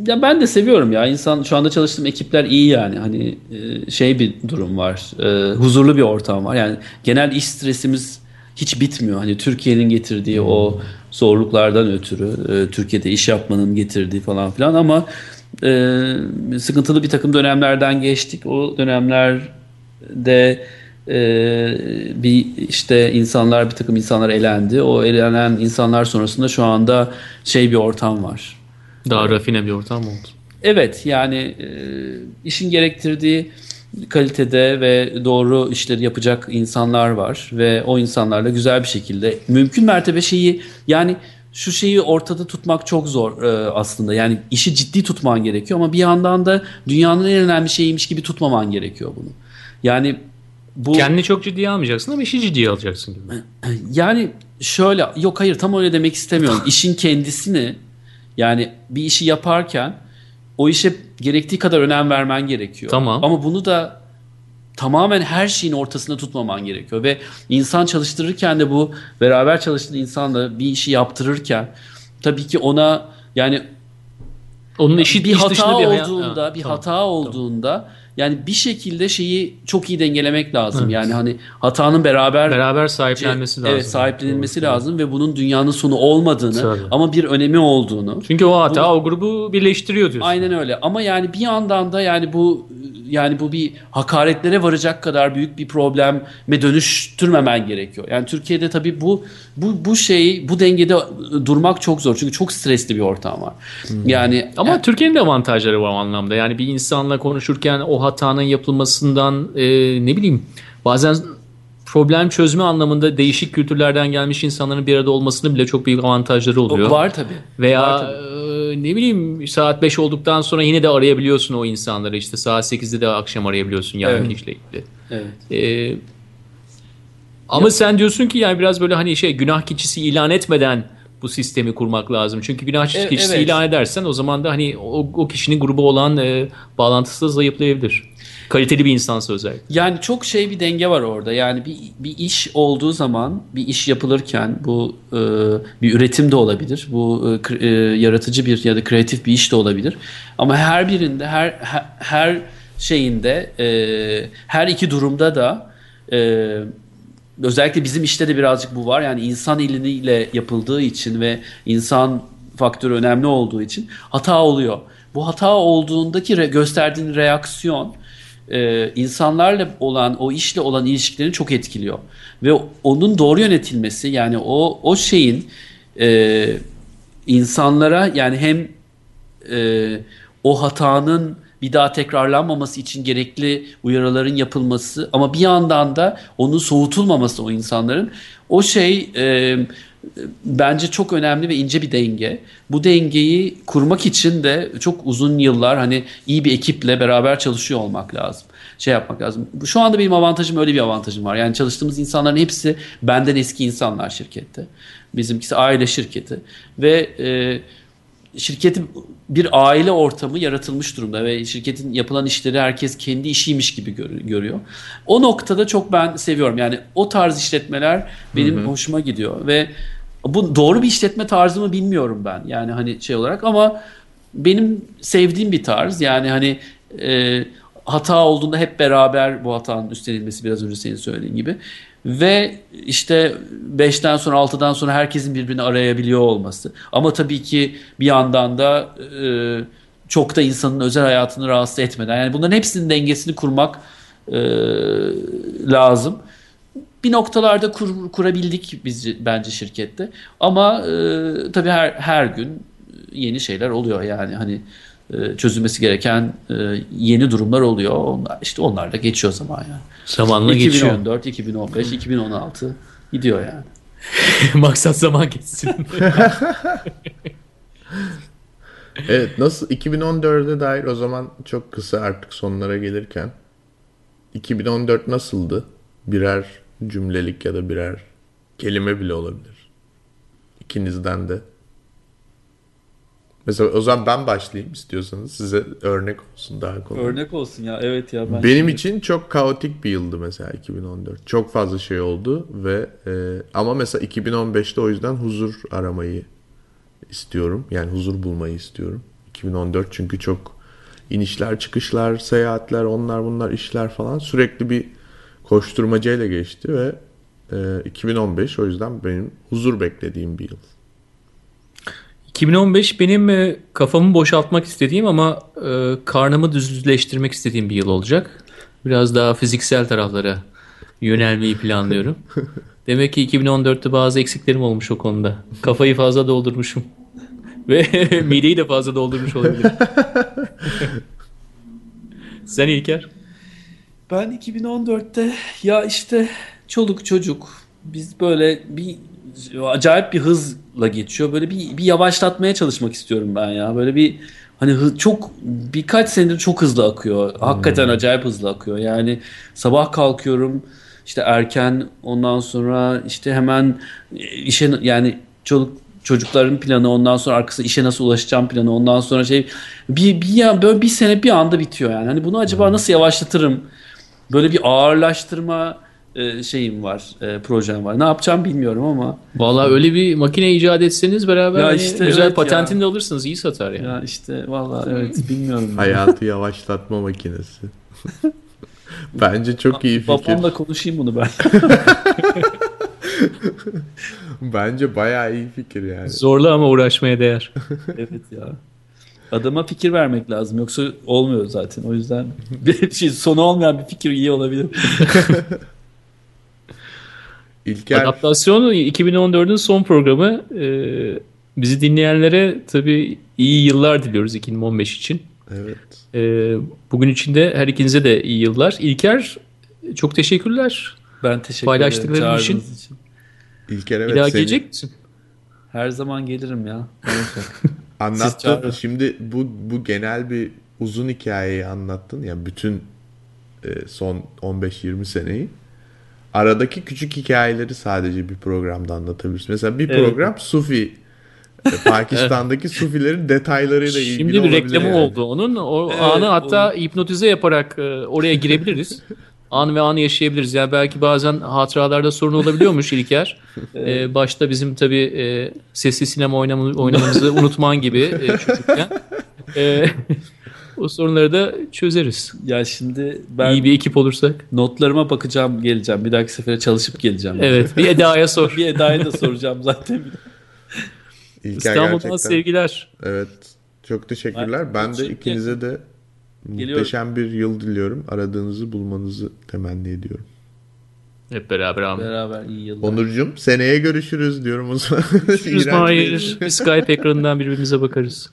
S3: ya ben de seviyorum ya. İnsan şu anda çalıştığım ekipler iyi yani. Hani e, şey bir durum var e, huzurlu bir ortam var. Yani genel iş stresimiz hiç bitmiyor. Hani Türkiye'nin getirdiği o zorluklardan ötürü e, Türkiye'de iş yapmanın getirdiği falan filan. Ama sıkıntılı bir takım dönemlerden geçtik. O dönemlerde ee, bir işte insanlar bir takım insanlar elendi. O elenen insanlar sonrasında şu anda şey bir ortam var.
S2: Daha rafine bir ortam oldu.
S3: Evet yani e, işin gerektirdiği kalitede ve doğru işleri yapacak insanlar var ve o insanlarla güzel bir şekilde mümkün mertebe şeyi yani şu şeyi ortada tutmak çok zor e, aslında. Yani işi ciddi tutman gerekiyor ama bir yandan da dünyanın en önemli şeyiymiş gibi tutmaman gerekiyor bunu. Yani
S2: bu kendini çok ciddiye almayacaksın ama işi ciddiye alacaksın gibi.
S3: Yani şöyle yok hayır tam öyle demek istemiyorum. İşin kendisini yani bir işi yaparken o işe gerektiği kadar önem vermen gerekiyor.
S2: Tamam.
S3: Ama bunu da tamamen her şeyin ortasında tutmaman gerekiyor ve insan çalıştırırken de bu beraber çalıştığın insanla bir işi yaptırırken tabii ki ona yani
S2: onun işi
S3: bir hata bir olduğunda, hayat... bir tamam, hata olduğunda tamam yani bir şekilde şeyi çok iyi dengelemek lazım. Evet. Yani hani hatanın beraber
S2: beraber sahiplenmesi lazım.
S3: Evet, sahiplenilmesi Doğru. lazım ve bunun dünyanın sonu olmadığını Tabii. ama bir önemi olduğunu.
S2: Çünkü o hata bunu, o grubu birleştiriyor diyorsun.
S3: Aynen öyle. Ama yani bir yandan da yani bu yani bu bir hakaretlere varacak kadar büyük bir probleme dönüştürmemen gerekiyor. Yani Türkiye'de tabii bu bu bu şeyi bu dengede durmak çok zor. Çünkü çok stresli bir ortam var. Hmm. Yani
S2: ama
S3: yani,
S2: Türkiye'nin de avantajları var o anlamda. Yani bir insanla konuşurken o hatanın yapılmasından e, ne bileyim bazen problem çözme anlamında değişik kültürlerden gelmiş insanların bir arada olmasının bile çok büyük avantajları oluyor.
S3: Var tabii.
S2: Veya
S3: var tabii.
S2: E, ne bileyim saat 5 olduktan sonra yine de arayabiliyorsun o insanları. İşte saat 8'de de akşam arayabiliyorsun yarın
S3: Evet.
S2: işle ilgili.
S3: Evet.
S2: Ee, ama sen diyorsun ki yani biraz böyle hani şey günah keçisi ilan etmeden bu sistemi kurmak lazım. Çünkü günah
S3: E-
S2: keçisi
S3: evet.
S2: ilan edersen o zaman da hani o, o kişinin grubu olan e, bağlantısı da zayıflayabilir. Kaliteli bir insansa özellikle.
S3: Yani çok şey bir denge var orada. Yani bir, bir iş olduğu zaman, bir iş yapılırken bu e, bir üretim de olabilir. Bu e, e, yaratıcı bir ya da kreatif bir iş de olabilir. Ama her birinde, her her, her şeyinde, e, her iki durumda da e, özellikle bizim işte de birazcık bu var. Yani insan eliyle yapıldığı için ve insan faktörü önemli olduğu için hata oluyor. Bu hata olduğundaki re- gösterdiğin reaksiyon e, insanlarla olan o işle olan ilişkilerini çok etkiliyor. Ve onun doğru yönetilmesi yani o o şeyin e, insanlara yani hem e, o hatanın bir daha tekrarlanmaması için gerekli uyarıların yapılması ama bir yandan da onun soğutulmaması o insanların o şey e, bence çok önemli ve ince bir denge. Bu dengeyi kurmak için de çok uzun yıllar hani iyi bir ekiple beraber çalışıyor olmak lazım. Şey yapmak lazım. Şu anda benim avantajım öyle bir avantajım var. Yani çalıştığımız insanların hepsi benden eski insanlar şirkette. Bizimkisi aile şirketi ve e, şirketin bir aile ortamı yaratılmış durumda ve şirketin yapılan işleri herkes kendi işiymiş gibi gör- görüyor. O noktada çok ben seviyorum. Yani o tarz işletmeler benim hoşuma gidiyor ve bu doğru bir işletme tarzı mı bilmiyorum ben. Yani hani şey olarak ama benim sevdiğim bir tarz. Yani hani e, hata olduğunda hep beraber bu hatanın üstlenilmesi biraz önce senin söylediğin gibi. Ve işte 5'ten sonra 6'dan sonra herkesin birbirini arayabiliyor olması. Ama tabii ki bir yandan da e, çok da insanın özel hayatını rahatsız etmeden. Yani bunların hepsinin dengesini kurmak e, lazım. Bir noktalarda kur- kurabildik biz bence şirkette. Ama e, tabii her her gün yeni şeyler oluyor yani hani çözülmesi gereken e, yeni durumlar oluyor. Onlar işte onlar da geçiyor zaman yani.
S2: Zamanla geçiyor.
S3: 2014, 2015, 2016 gidiyor yani.
S2: Maksat zaman geçsin.
S1: Evet nasıl 2014'e dair o zaman çok kısa artık sonlara gelirken 2014 nasıldı? Birer cümlelik ya da birer kelime bile olabilir. İkinizden de. Mesela o zaman ben başlayayım istiyorsanız size örnek olsun daha kolay.
S3: Örnek olsun ya evet ya ben
S1: Benim için çok kaotik bir yıldı mesela 2014. Çok fazla şey oldu ve e, ama mesela 2015'te o yüzden huzur aramayı istiyorum. Yani huzur bulmayı istiyorum. 2014 çünkü çok inişler, çıkışlar, seyahatler, onlar bunlar işler falan sürekli bir koşturmacayla geçti ve e, 2015 o yüzden benim huzur beklediğim bir yıl.
S2: 2015 benim e, kafamı boşaltmak istediğim ama e, karnımı düzleştirmek istediğim bir yıl olacak. Biraz daha fiziksel taraflara yönelmeyi planlıyorum. Demek ki 2014'te bazı eksiklerim olmuş o konuda. Kafayı fazla doldurmuşum. Ve mideyi de fazla doldurmuş olabilirim. Sen İlker?
S3: Ben 2014'te ya işte çoluk çocuk biz böyle bir acayip bir hızla geçiyor. Böyle bir, bir yavaşlatmaya çalışmak istiyorum ben ya. Böyle bir hani hı- çok birkaç senedir çok hızlı akıyor. Hakikaten acayip hızlı akıyor. Yani sabah kalkıyorum işte erken ondan sonra işte hemen işe yani çoluk çocukların planı ondan sonra arkası işe nasıl ulaşacağım planı ondan sonra şey bir, bir ya böyle bir sene bir anda bitiyor yani. Hani bunu acaba nasıl yavaşlatırım? Böyle bir ağırlaştırma e, şeyim var, e, projem var. Ne yapacağım bilmiyorum ama
S2: Vallahi öyle bir makine icat etseniz beraber
S3: Ya
S2: hani
S3: işte
S2: güzel
S3: evet
S2: patentini
S3: ya.
S2: de alırsınız. iyi satar yani.
S3: ya işte vallahi evet bilmiyorum.
S1: Hayatı yavaşlatma makinesi. Bence çok iyi fikir.
S3: Babamla konuşayım bunu ben.
S1: Bence bayağı iyi fikir yani.
S2: Zorlu ama uğraşmaya değer.
S3: evet ya. Adama fikir vermek lazım yoksa olmuyor zaten. O yüzden bir şey sonu olmayan bir fikir iyi olabilir.
S1: İlker
S2: Adaptasyon 2014'ün son programı. Ee, bizi dinleyenlere tabii iyi yıllar diliyoruz 2015 için.
S1: evet.
S2: Ee, bugün için de her ikinize de iyi yıllar. İlker çok teşekkürler.
S3: Ben teşekkür
S2: Paylaştıkların
S3: ederim
S2: için.
S3: için.
S1: İlker evet
S2: bir daha
S1: seni-
S2: gelecek misin?
S3: Her zaman gelirim ya.
S1: Anlattın. Şimdi bu bu genel bir uzun hikayeyi anlattın. Yani bütün e, son 15-20 seneyi. Aradaki küçük hikayeleri sadece bir programda anlatabilirsin. Mesela bir
S3: Evet.
S1: program Sufi e, Pakistan'daki Sufilerin detaylarıyla ilgili
S2: Şimdi bir reklamı
S1: yani.
S2: oldu onun. O
S3: Evet,
S2: anı hatta hipnotize yaparak e, oraya girebiliriz. an ve anı yaşayabiliriz. Yani belki bazen hatıralarda sorun olabiliyormuş İlker. E, başta bizim tabii e, sesli sinema oynamamızı, oynamamızı unutman gibi e, çocukken. E, o sorunları da çözeriz.
S3: Ya şimdi ben
S2: İyi bir ekip olursak.
S3: notlarıma bakacağım geleceğim. Bir dahaki sefere çalışıp geleceğim.
S2: Evet bir Eda'ya sor.
S3: bir Eda'ya da soracağım zaten.
S1: İlker
S2: İstanbul'dan
S1: gerçekten-
S2: sevgiler.
S1: Evet. Çok teşekkürler. Ben de
S3: Teşekkür
S1: ikinize de
S3: Geliyorum.
S1: muhteşem bir yıl diliyorum. Aradığınızı bulmanızı temenni ediyorum.
S2: Hep beraber abi.
S3: Beraber iyi yıllar.
S1: Onurcuğum seneye görüşürüz diyorum o zaman.
S2: Görüşürüz Mahir. Bir Skype ekranından birbirimize bakarız.